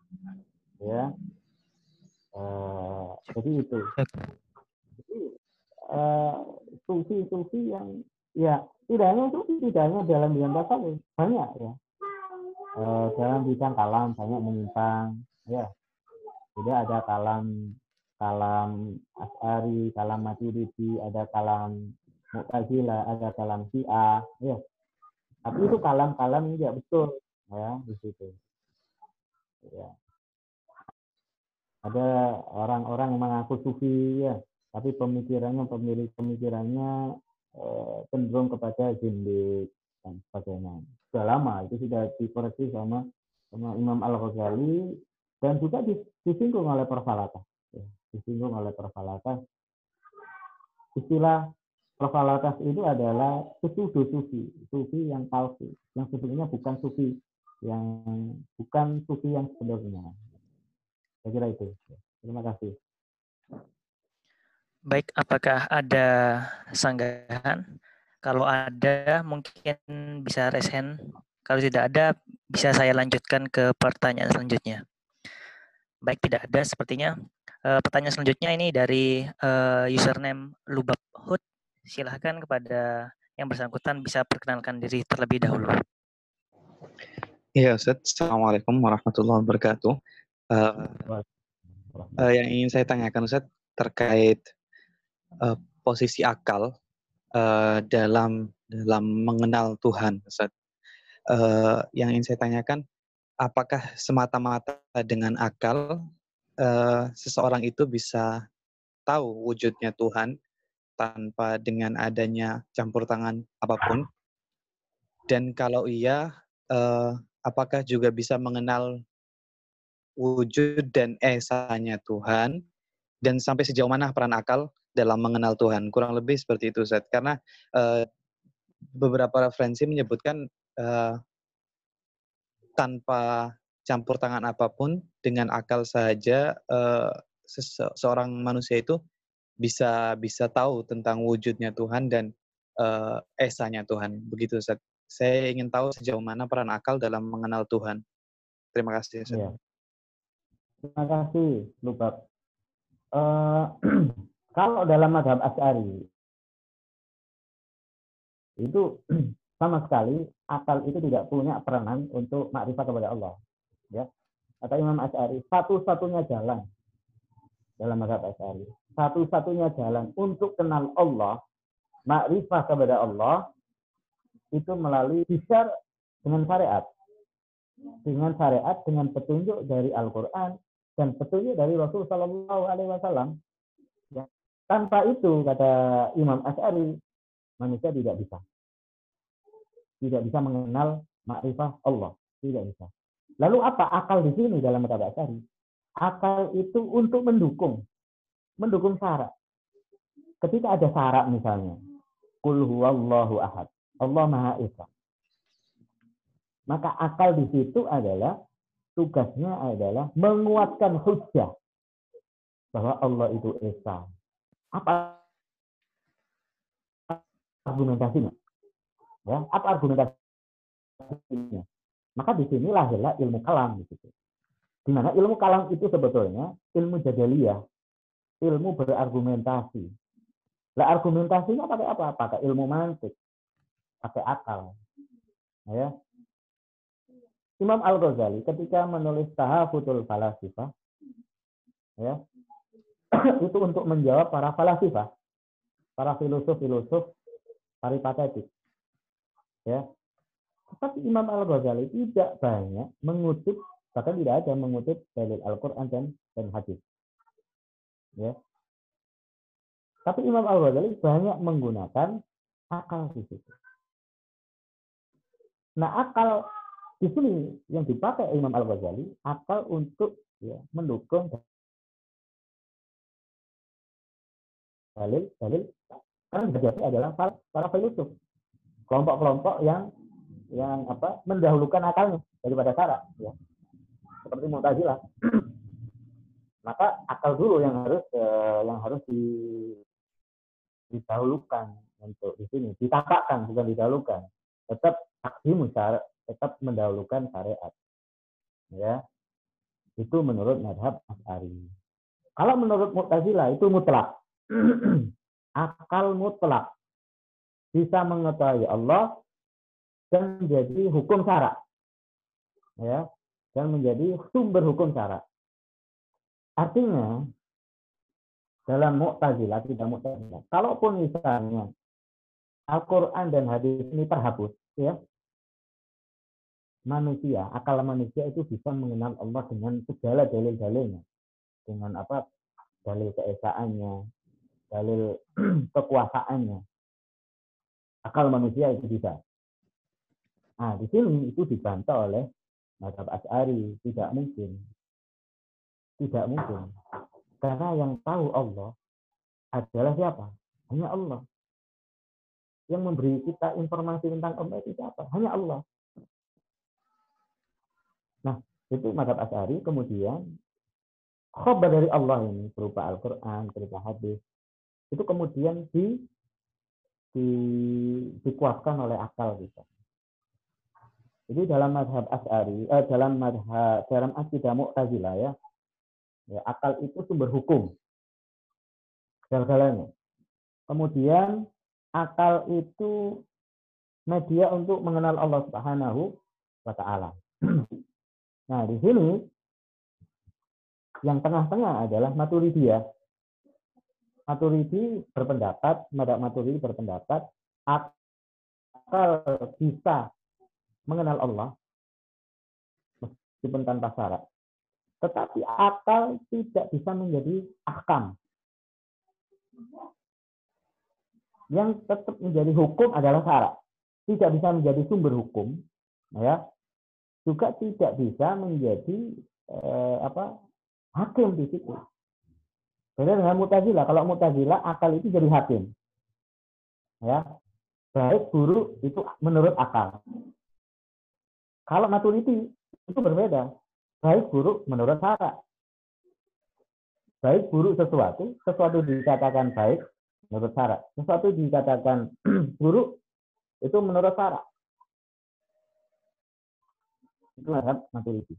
Ya. Uh, jadi itu. Jadi uh, sufi sufi yang ya tidak hanya itu tidak hanya dalam bidang tasawuf banyak ya uh, dalam bidang kalam banyak menyimpang ya Jadi ada kalam kalam As'ari, kalam Maturidi, ada kalam Mu'tazilah, ada kalam Syiah, ya. Tapi itu kalam-kalam tidak betul ya di situ. Ya. Ada orang-orang yang mengaku sufi ya, tapi pemikirannya pemilik pemikirannya eh, cenderung kepada zindik dan sebagainya. Sudah lama itu sudah dikoreksi sama sama Imam Al Ghazali dan juga disinggung oleh Perfalata. Ya, disinggung oleh Perfalata. Istilah Perfalatas itu adalah sufi sufi, sufi yang palsu, yang sebenarnya bukan sufi, yang bukan sufi yang sebenarnya. Saya kira itu. Terima kasih. Baik, apakah ada sanggahan? Kalau ada, mungkin bisa resen. Kalau tidak ada, bisa saya lanjutkan ke pertanyaan selanjutnya. Baik, tidak ada sepertinya. Uh, pertanyaan selanjutnya ini dari uh, username Lubabhut silahkan kepada yang bersangkutan bisa perkenalkan diri terlebih dahulu. Iya, Ustaz. Assalamualaikum warahmatullahi wabarakatuh. Uh, uh, yang ingin saya tanyakan, Ustaz, terkait uh, posisi akal uh, dalam dalam mengenal Tuhan. Uh, yang ingin saya tanyakan, apakah semata-mata dengan akal uh, seseorang itu bisa tahu wujudnya Tuhan tanpa dengan adanya campur tangan apa pun? Dan kalau iya, uh, apakah juga bisa mengenal wujud dan esanya Tuhan? Dan sampai sejauh mana peran akal dalam mengenal Tuhan? Kurang lebih seperti itu, Zat. Karena uh, beberapa referensi menyebutkan uh, tanpa campur tangan apa pun, dengan akal saja uh, seseorang manusia itu bisa bisa tahu tentang wujudnya Tuhan dan uh, esanya Tuhan. Begitu Ustaz. Saya ingin tahu sejauh mana peran akal dalam mengenal Tuhan. Terima kasih Ustaz. Ya. Terima kasih Lubab. Uh, *clears throat* kalau dalam madhab Asy'ari itu *clears throat* sama sekali akal itu tidak punya peranan untuk makrifat kepada Allah. Ya. Kata Imam Asy'ari, satu-satunya jalan dalam madhab Asy'ari satu-satunya jalan untuk kenal Allah, makrifah kepada Allah, itu melalui bisa dengan syariat. Dengan syariat, dengan petunjuk dari Al-Quran, dan petunjuk dari Rasul Sallallahu Alaihi Wasallam. Tanpa itu, kata Imam Ash'ari, manusia tidak bisa. Tidak bisa mengenal makrifah Allah. Tidak bisa. Lalu apa akal di sini dalam kata Ash'ari? Akal itu untuk mendukung mendukung syarat. Ketika ada syarat misalnya, kul huwallahu ahad, Allah Maha Esa. Maka akal di situ adalah tugasnya adalah menguatkan hujah bahwa Allah itu Esa. Apa argumentasinya? Ya, apa argumentasinya? Maka di sini lahirlah ilmu kalam di situ. Di mana ilmu kalam itu sebetulnya ilmu jadaliyah, ilmu berargumentasi. Lah argumentasinya pakai apa? Pakai ilmu mantik, pakai akal. Ya. Imam Al Ghazali ketika menulis Tahafutul Falasifah, ya, *coughs* itu untuk menjawab para falasifah, para filosof-filosof paripatetik. Ya. Tetapi Imam Al Ghazali tidak banyak mengutip, bahkan tidak ada mengutip dalil Al-Quran dan, dan hadis. Ya. Tapi Imam Al-Ghazali banyak menggunakan akal di situ. Nah, akal di sini yang dipakai Imam Al-Ghazali, akal untuk ya, mendukung dalil dalil. Karena berarti adalah para, para filsuf. Kelompok-kelompok yang yang apa mendahulukan akalnya daripada syarat ya. Seperti Mu'tazilah. *clears throat* Maka akal dulu yang harus eh, yang harus di, didahulukan untuk di sini. Ditapakan bukan didahulukan. Tetap takdim tetap mendahulukan syariat. Ya. Itu menurut madhab As'ari. Kalau menurut Mu'tazilah itu mutlak *clears throat* akal mutlak bisa mengetahui Allah dan menjadi hukum syarat ya dan menjadi sumber hukum syarat Artinya dalam Mu'tazilah tidak Mu'tazilah. Kalaupun misalnya Al-Qur'an dan hadis ini terhapus, ya. Manusia, akal manusia itu bisa mengenal Allah dengan segala dalil-dalilnya. Dengan apa? Dalil keesaannya, dalil *clears throat* kekuasaannya. Akal manusia itu bisa. Nah, di sini itu dibantah oleh Madhab As'ari. Tidak mungkin. Tidak mungkin. Karena yang tahu Allah adalah siapa? Hanya Allah. Yang memberi kita informasi tentang Allah itu siapa? Hanya Allah. Nah, itu madhab As'ari. Kemudian, khobar dari Allah ini berupa Al-Quran, berupa hadis, itu kemudian di, di dikuatkan oleh akal kita. Jadi dalam madhab As'ari, eh, dalam madhab, dalam akidah Mu'tazilah ya, ya, akal itu sumber hukum. Segala-galanya. Kemudian akal itu media untuk mengenal Allah Subhanahu wa taala. *clears throat* Nah, di sini yang tengah-tengah adalah Maturidiyah. Maturidi berpendapat, Madhab Maturidi berpendapat akal bisa mengenal Allah meskipun tanpa syarat. Tetapi akal tidak bisa menjadi akam. Yang tetap menjadi hukum adalah syarat. Tidak bisa menjadi sumber hukum, ya. Juga tidak bisa menjadi eh, apa hakim di situ. Beda dengan mutazila. Kalau mutazila akal itu jadi hakim. Ya. Baik buruk itu menurut akal. Kalau maturity itu berbeda. Baik buruk menurut syarat. Baik buruk sesuatu, sesuatu dikatakan baik menurut syarat. Sesuatu dikatakan *clears throat* buruk itu menurut syarat. Itu madhab maturity.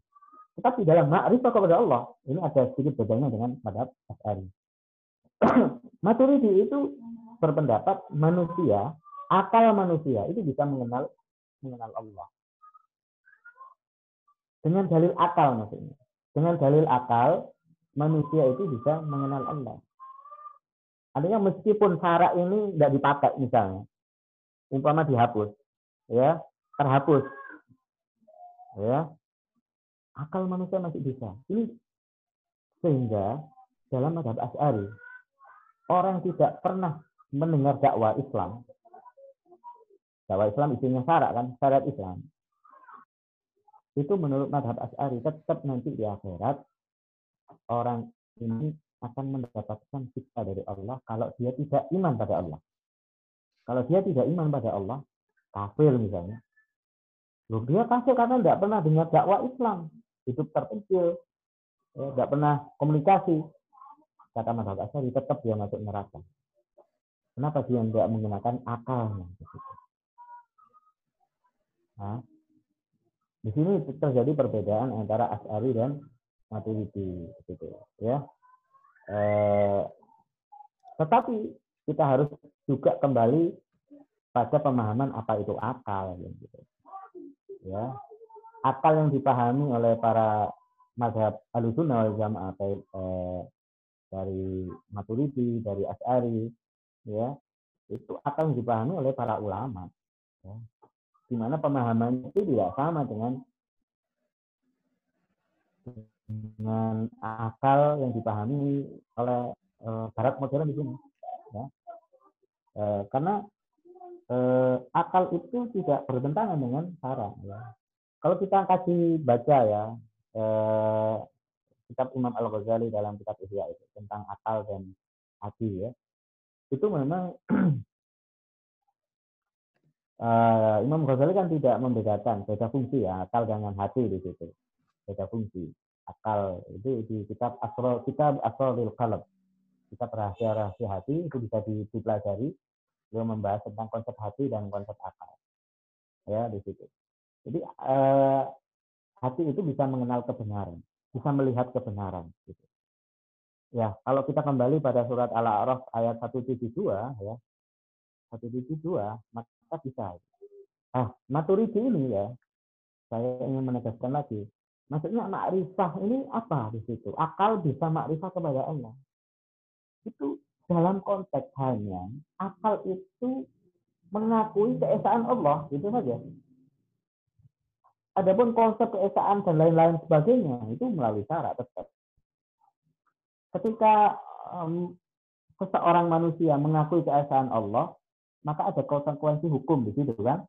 Tetapi dalam ma'rifah kepada Allah, ini ada sedikit bedanya dengan madhab As'ari. *clears throat* maturity itu berpendapat manusia, akal manusia itu bisa mengenal mengenal Allah. Dengan dalil akal maksudnya. Dengan dalil akal, manusia itu bisa mengenal Allah. Artinya meskipun syarat ini tidak dipakai misalnya, umpama dihapus, ya terhapus, ya akal manusia masih bisa. Ini sehingga dalam madhab As'ari, orang tidak pernah mendengar dakwah Islam. Dakwah Islam isinya syarat kan, syarat Islam itu menurut madhab As'ari tetap nanti di akhirat orang ini akan mendapatkan siksa dari Allah kalau dia tidak iman pada Allah. Kalau dia tidak iman pada Allah, kafir misalnya. Loh, dia kafir karena tidak pernah dengar dakwah Islam. Hidup terpencil. Ya, tidak pernah komunikasi. Kata madhab As'ari, tetap dia masuk neraka. Kenapa dia tidak menggunakan akalnya? Nah, di sini terjadi perbedaan antara As'ari dan Maturidi gitu ya. Eh, tetapi kita harus juga kembali pada pemahaman apa itu akal gitu. Ya. Akal yang dipahami oleh para mazhab Ahlussunnah wal Jamaah eh, dari Maturidi, dari As'ari ya. Itu akal yang dipahami oleh para ulama ya di mana pemahamannya itu tidak sama dengan dengan akal yang dipahami oleh e, barat modern di. Ya. E, karena e, akal itu tidak bertentangan dengan syarat. Ya. Kalau kita kasih baca ya e, kitab Imam Al Ghazali dalam kitab Ihya itu tentang akal dan hati ya, itu memang uh, *clears throat* Imam Ghazali kan tidak membedakan beda fungsi ya akal dengan hati di situ. Beda fungsi akal itu di kitab asro kitab asrul qalb. Kitab rahasia rahasia hati itu bisa dipelajari beliau membahas tentang konsep hati dan konsep akal. Ya di situ jadi uh, hati itu bisa mengenal kebenaran bisa melihat kebenaran gitu ya kalau kita kembali pada surat al-a'raf ayat 172 ya 172 maka bisa. Nah, maturity ini ya, saya ingin menegaskan lagi, Maksudnya makrifah ini apa di situ? Akal bisa makrifah kepada Allah. Itu dalam konteks hanya akal itu mengakui keesaan Allah, itu saja. Adapun konsep keesaan dan lain-lain sebagainya itu melalui syarat tetap. Ketika um, seseorang manusia mengakui keesaan Allah, maka ada konsekuensi hukum di situ kan.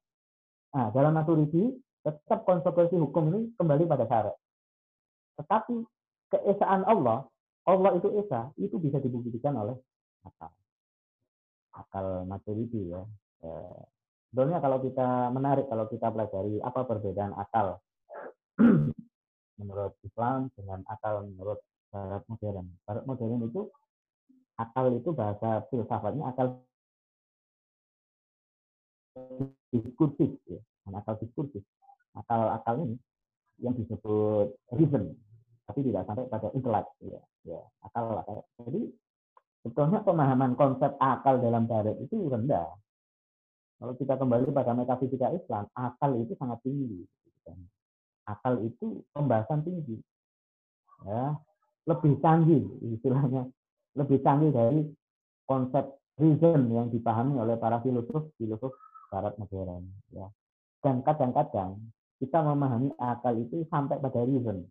Nah, dalam maturidi tetap konsekuensi hukum ini kembali pada syarat. Tetapi keesaan Allah, Allah itu esa, itu bisa dibuktikan oleh akal. Akal maturidi ya. Eh, Sebenarnya kalau kita menarik, kalau kita pelajari apa perbedaan akal *clears throat* menurut Islam dengan akal menurut Barat modern. Barat modern itu akal itu bahasa filsafatnya akal diskursif, ya. akal diskursif. Akal-akal ini yang disebut reason, tapi tidak sampai pada intelek, ya. ya akal, akal. Jadi sebetulnya pemahaman konsep akal dalam barat itu rendah kalau kita kembali pada metafisika Islam, akal itu sangat tinggi. Akal itu pembahasan tinggi. Ya, lebih canggih istilahnya, lebih canggih dari konsep reason yang dipahami oleh para filosof filosof barat modern. Ya. Dan kadang-kadang kita memahami akal itu sampai pada reason,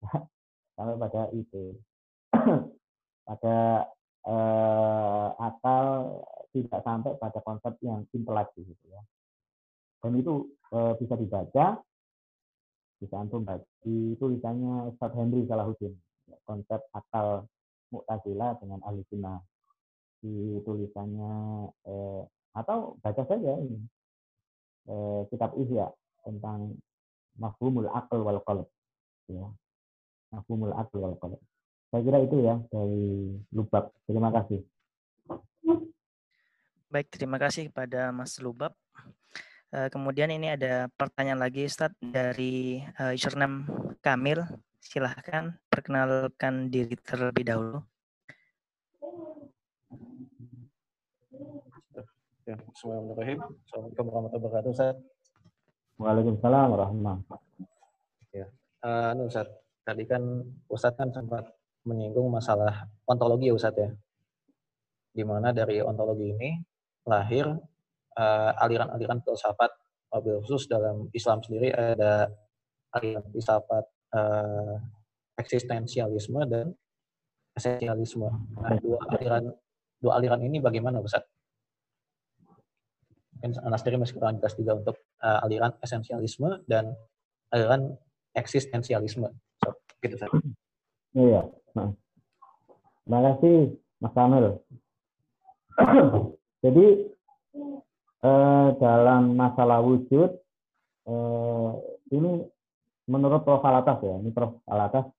ya. sampai pada itu, *clears throat* pada eh, akal tidak sampai pada konsep yang intelek gitu ya. Dan itu eh, bisa dibaca, bisa antum baca di tulisannya Ustaz Henry Salahuddin, konsep akal Mu'tazilah dengan ahli sunnah. Di tulisannya eh, atau baca saja ini eh, kitab Ihya tentang mafhumul akal wal qalb ya. Mafhumul akal wal qalb saya kira itu ya dari Lubak. Terima kasih. Baik, terima kasih kepada Mas Lubab. Uh, kemudian ini ada pertanyaan lagi Ustaz dari uh, username Kamil. Silahkan perkenalkan diri terlebih dahulu. Ya, Bismillahirrahmanirrahim. Assalamualaikum warahmatullahi wabarakatuh, Ustaz. Waalaikumsalam warahmatullahi wabarakatuh. Ya, uh, Ustaz, tadi kan Ustaz kan sempat menyinggung masalah ontologi ya Ustadz ya. Di mana dari ontologi ini lahir uh, aliran-aliran filsafat mobil khusus dalam Islam sendiri ada aliran filsafat uh, eksistensialisme dan esensialisme. Nah, dua aliran dua aliran ini bagaimana Ustadz? Mungkin Anas sendiri masih kurang jelas juga untuk uh, aliran esensialisme dan aliran eksistensialisme. So, gitu Ustadz. Iya. Nah. Terima kasih Mas Kamil. *coughs* Jadi eh, dalam masalah wujud eh, ini menurut Prof. Alatas ya, ini Prof. Alatas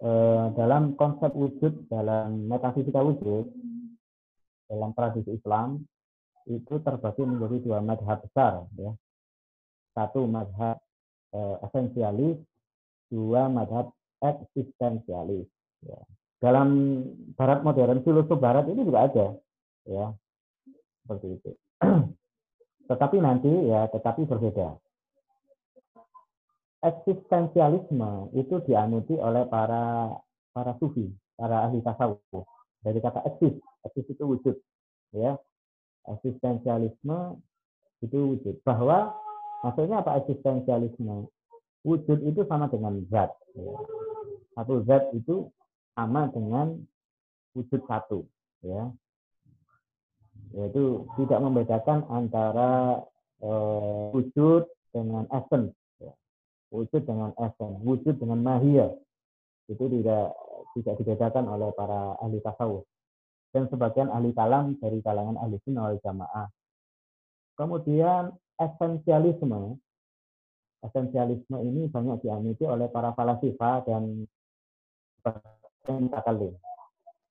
eh, dalam konsep wujud dalam metafisika wujud dalam tradisi Islam itu terbagi menjadi dua madhab besar ya. Satu madhab eh, esensialis, dua madhab eksistensialis. Ya. Dalam Barat modern, filosof Barat ini juga ada, ya seperti itu. *clears throat* tetapi nanti ya, tetapi berbeda. Eksistensialisme itu dianuti oleh para para sufi, para ahli tasawuf. Dari kata eksis, eksis itu wujud, ya. Eksistensialisme itu wujud. Bahwa maksudnya apa eksistensialisme? Wujud itu sama dengan zat. Ya satu zat itu sama dengan wujud satu ya. Yaitu tidak membedakan antara eh, wujud dengan essence ya. wujud dengan essence wujud dengan mahia. Itu tidak tidak dibedakan oleh para ahli tasawuf. Dan sebagian ahli kalam dari kalangan ahli sunnah wal jamaah. Kemudian esensialisme esensialisme ini banyak diamini oleh para falasifa dan mutakalim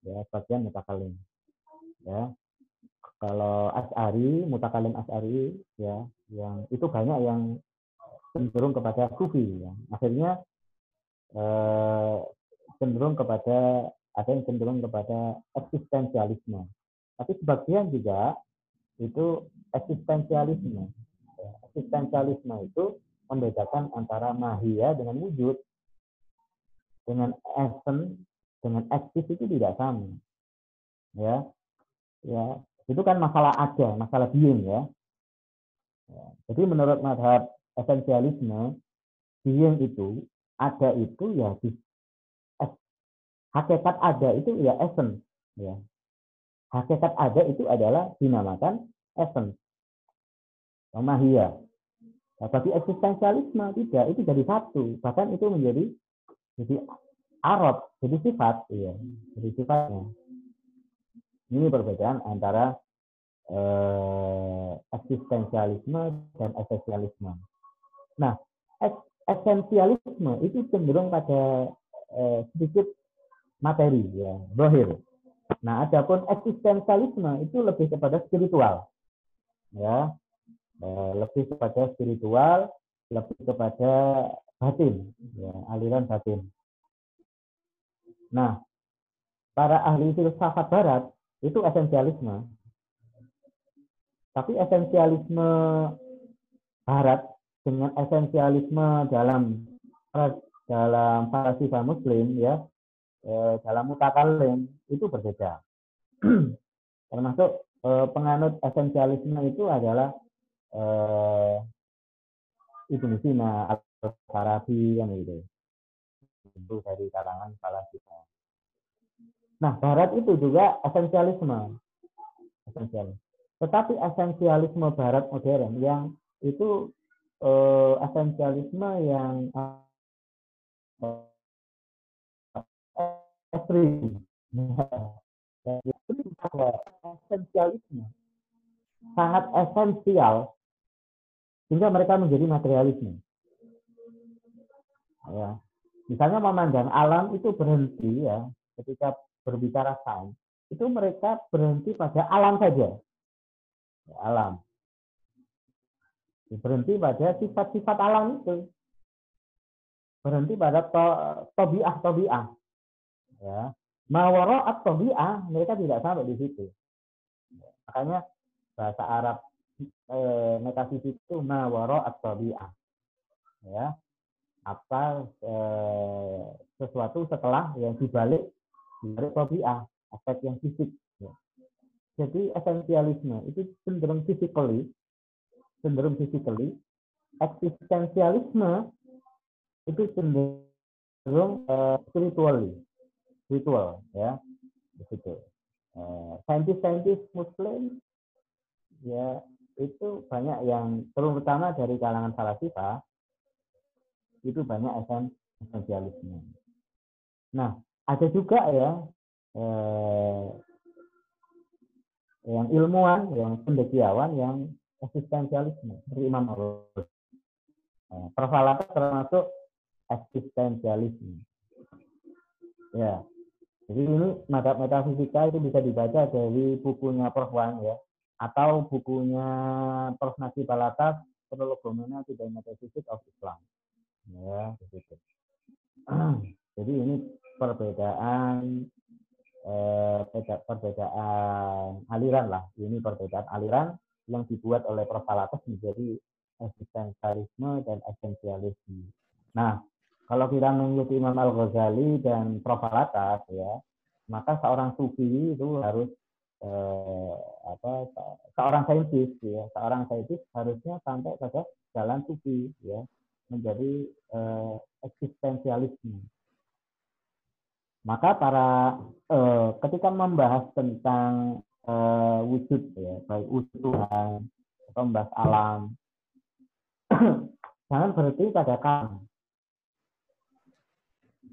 ya bagian mutakalim ya. Kalau asari mutakalim asari ya yang itu banyak yang cenderung kepada sufi ya. Akhirnya eh, cenderung kepada ada yang cenderung kepada eksistensialisme. Tapi sebagian juga itu eksistensialisme. Ya, eksistensialisme itu membedakan antara mahia dengan wujud. Dengan essence, dengan eksis itu tidak sama. Ya, ya itu kan masalah ada, masalah being ya. ya. Jadi menurut madhab esensialisme, being itu ada itu ya di hakikat ada itu ya essence ya hakikat ada itu adalah dinamakan essence mahia Nah, bagi eksistensialisme tidak, itu jadi satu, bahkan itu menjadi jadi arab, jadi sifat, iya, jadi sifatnya. Ini perbedaan antara eh, eksistensialisme dan esensialisme. Nah, esensialisme itu cenderung pada eh, sedikit materi, ya, bohir. Nah, adapun eksistensialisme itu lebih kepada spiritual, ya, lebih kepada spiritual, lebih kepada batin, ya, aliran batin. Nah, para ahli filsafat barat itu esensialisme. Tapi esensialisme barat dengan esensialisme dalam dalam para muslim ya eh, dalam mutakalim itu berbeda. *clears throat* Termasuk eh, penganut esensialisme itu adalah eh, Ibnu Sina, Al-Farabi yang gitu. Itu dari kalangan kita. Nah, barat itu juga esensialisme. Esensial. Tetapi esensialisme barat modern yang itu eh, esensialisme yang eh, ekstrim. esensialisme sangat esensial sehingga mereka menjadi materialisme. Ya. Misalnya memandang alam itu berhenti ya ketika berbicara sains itu mereka berhenti pada alam saja. Ya, alam. Berhenti pada sifat-sifat alam itu. Berhenti pada to, tobiah tobiah. Ya. Mawaraat tobiah mereka tidak sampai di situ. Makanya bahasa Arab eh, metafisik itu mawaro atau ya. Apa eh, sesuatu setelah yang dibalik dibalik tabiah aspek yang fisik. Ya. jadi esensialisme itu cenderung physically cenderung physically. Eksistensialisme itu cenderung uh, spiritually spiritual ya. Begitu uh, saintis-saintis muslim ya itu banyak yang terutama dari kalangan falasifa itu banyak esensialisme. Nah, ada juga ya eh, yang ilmuwan, yang pendekiawan, yang eksistensialisme seperti Imam. Eh, termasuk eksistensialisme. Ya, jadi ini metafisika itu bisa dibaca dari bukunya Prof. Wan ya, atau bukunya Prof. Najib Balatas Prologomena tidak Metaphysics of Islam. Ya, begitu. *clears throat* Jadi ini perbedaan eh, perbedaan aliran lah. Ini perbedaan aliran yang dibuat oleh Prof. Balatas menjadi eksistensialisme dan esensialisme. Nah, kalau kita mengikuti Imam Al-Ghazali dan Prof. Balatas ya, maka seorang sufi itu harus eh, apa seorang saintis ya. Seorang saintis harusnya sampai pada jalan sufi ya. Menjadi eh, eksistensialisme. Maka para eh, ketika membahas tentang eh, wujud ya baik atau membahas alam *clears throat* jangan berhenti pada kalam.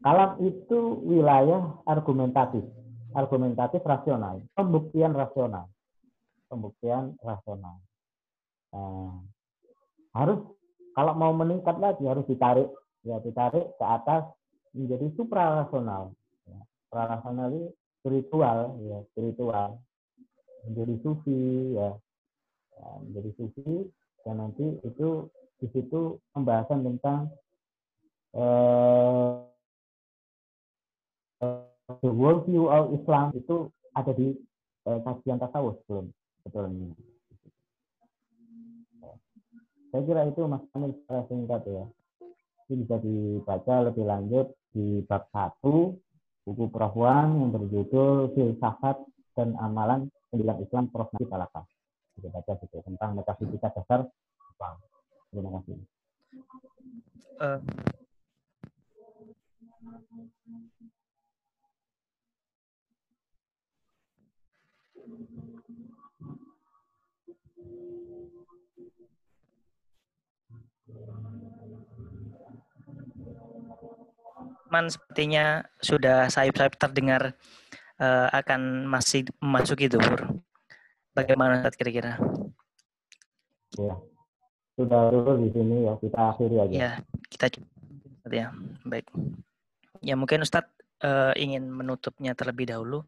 Kalam itu wilayah argumentatif argumentatif rasional, pembuktian rasional, pembuktian rasional. Nah, harus kalau mau meningkat lagi harus ditarik, ya ditarik ke atas menjadi suprarasional. Ya, suprarasional ini spiritual, ya spiritual, menjadi sufi, ya, ya menjadi sufi dan nanti itu di situ pembahasan tentang eh, the world view of Islam itu ada di eh, kajian tasawuf belum sebetulnya. saya kira itu Mas Kamil secara singkat ya. Ini bisa dibaca lebih lanjut di bab satu buku Prof. Wan yang berjudul Filsafat dan Amalan Pendidikan Islam Prof. Nabi Talaka. Bisa baca gitu tentang metafisika dasar Jepang. Terima kasih. Uh, Man sepertinya sudah sayup-sayup terdengar uh, akan masih memasuki duhur. Bagaimana saat kira-kira? Ya, sudah dulu di sini ya kita akhiri aja. Ya, kita ya baik. Ya mungkin Ustadz uh, ingin menutupnya terlebih dahulu.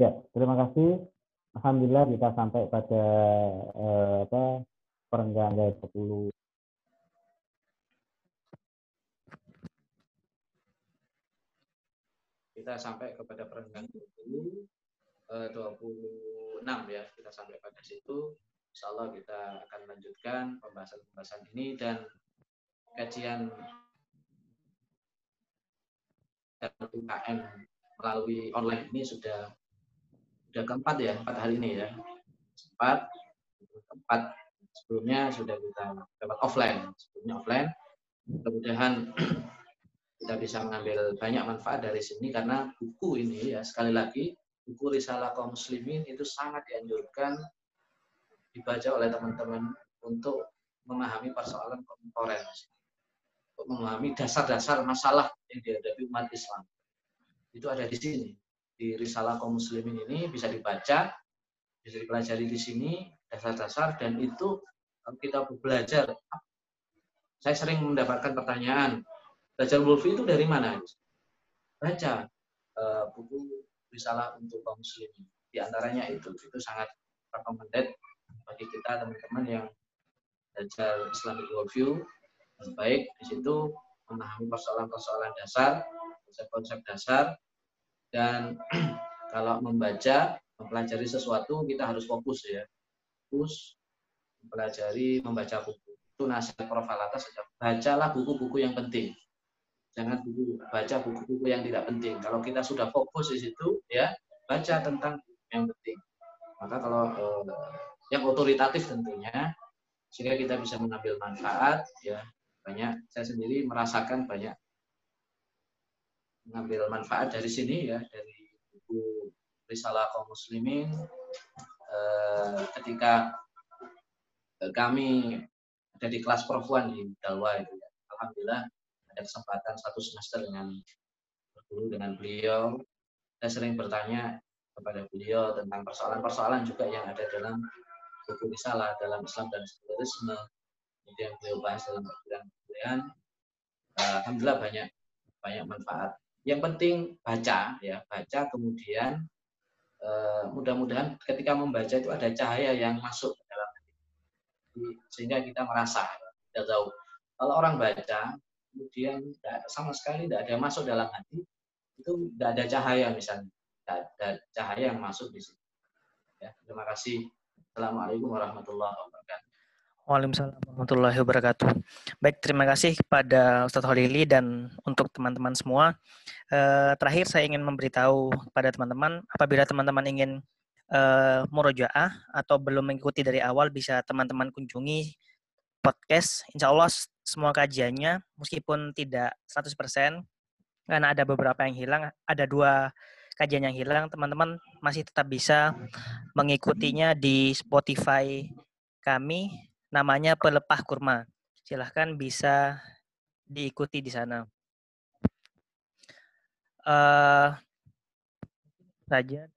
Ya, terima kasih. Alhamdulillah kita sampai pada uh, apa perenggan 20 kita sampai kepada perenggan 20 26 ya kita sampai pada situ Insya Allah kita akan lanjutkan pembahasan-pembahasan ini dan kajian UKM melalui online ini sudah sudah keempat ya empat hari ini ya. Empat keempat. Sebelumnya sudah kita dapat offline. Sebelumnya offline mudah-mudahan *clears throat* kita bisa mengambil banyak manfaat dari sini karena buku ini ya sekali lagi buku Risalah kaum muslimin itu sangat dianjurkan dibaca oleh teman-teman untuk memahami persoalan kontemporer untuk memahami dasar-dasar masalah yang dihadapi umat Islam. Itu ada di sini di Risalah kaum muslimin ini bisa dibaca bisa dipelajari di sini dasar-dasar dan itu kalau kita belajar saya sering mendapatkan pertanyaan Belajar Wolfi itu dari mana? Baca uh, buku risalah untuk kaum muslimin. Di antaranya itu, itu sangat recommended bagi kita teman-teman yang belajar Islamic worldview. Baik di situ memahami persoalan-persoalan dasar, konsep-konsep dasar, dan *clears throat* kalau membaca, mempelajari sesuatu kita harus fokus ya, fokus mempelajari, membaca buku. Itu nasihat Prof. Alata sudah bacalah buku-buku yang penting jangan buku baca buku-buku yang tidak penting. Kalau kita sudah fokus di situ, ya baca tentang yang penting. Maka kalau eh, yang otoritatif tentunya, sehingga kita bisa mengambil manfaat, ya banyak. Saya sendiri merasakan banyak mengambil manfaat dari sini ya dari buku Risalah kaum muslimin eh, ketika kami ada di kelas perempuan di Dalwa itu ya. Alhamdulillah ada kesempatan satu semester dengan berguru dengan beliau. Saya sering bertanya kepada beliau tentang persoalan-persoalan juga yang ada dalam buku risalah dalam Islam dan sekularisme yang beliau bahas dalam kebudayaan uh, Alhamdulillah banyak banyak manfaat. Yang penting baca ya, baca kemudian uh, mudah-mudahan ketika membaca itu ada cahaya yang masuk ke dalam hati. Sehingga kita merasa tidak tahu. Kalau orang baca kemudian sama sekali tidak ada yang masuk dalam hati, itu tidak ada cahaya misalnya, tidak ada cahaya yang masuk di situ. Ya, terima kasih. Assalamualaikum warahmatullahi wabarakatuh. Waalaikumsalam warahmatullahi wabarakatuh. Baik, terima kasih kepada Ustadz Holili dan untuk teman-teman semua. Eh, terakhir saya ingin memberitahu kepada teman-teman, apabila teman-teman ingin eh, murojaah atau belum mengikuti dari awal, bisa teman-teman kunjungi podcast. Insya Allah semua kajiannya meskipun tidak 100% karena ada beberapa yang hilang, ada dua kajian yang hilang, teman-teman masih tetap bisa mengikutinya di Spotify kami namanya Pelepah Kurma. Silahkan bisa diikuti di sana. Uh, saja.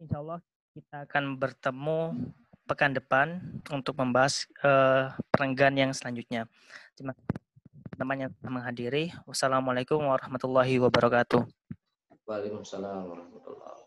Insya Allah kita akan bertemu pekan depan untuk membahas uh, perenggan yang selanjutnya. Terima kasih namanya menghadiri. Wassalamualaikum warahmatullahi wabarakatuh. Waalaikumsalam warahmatullahi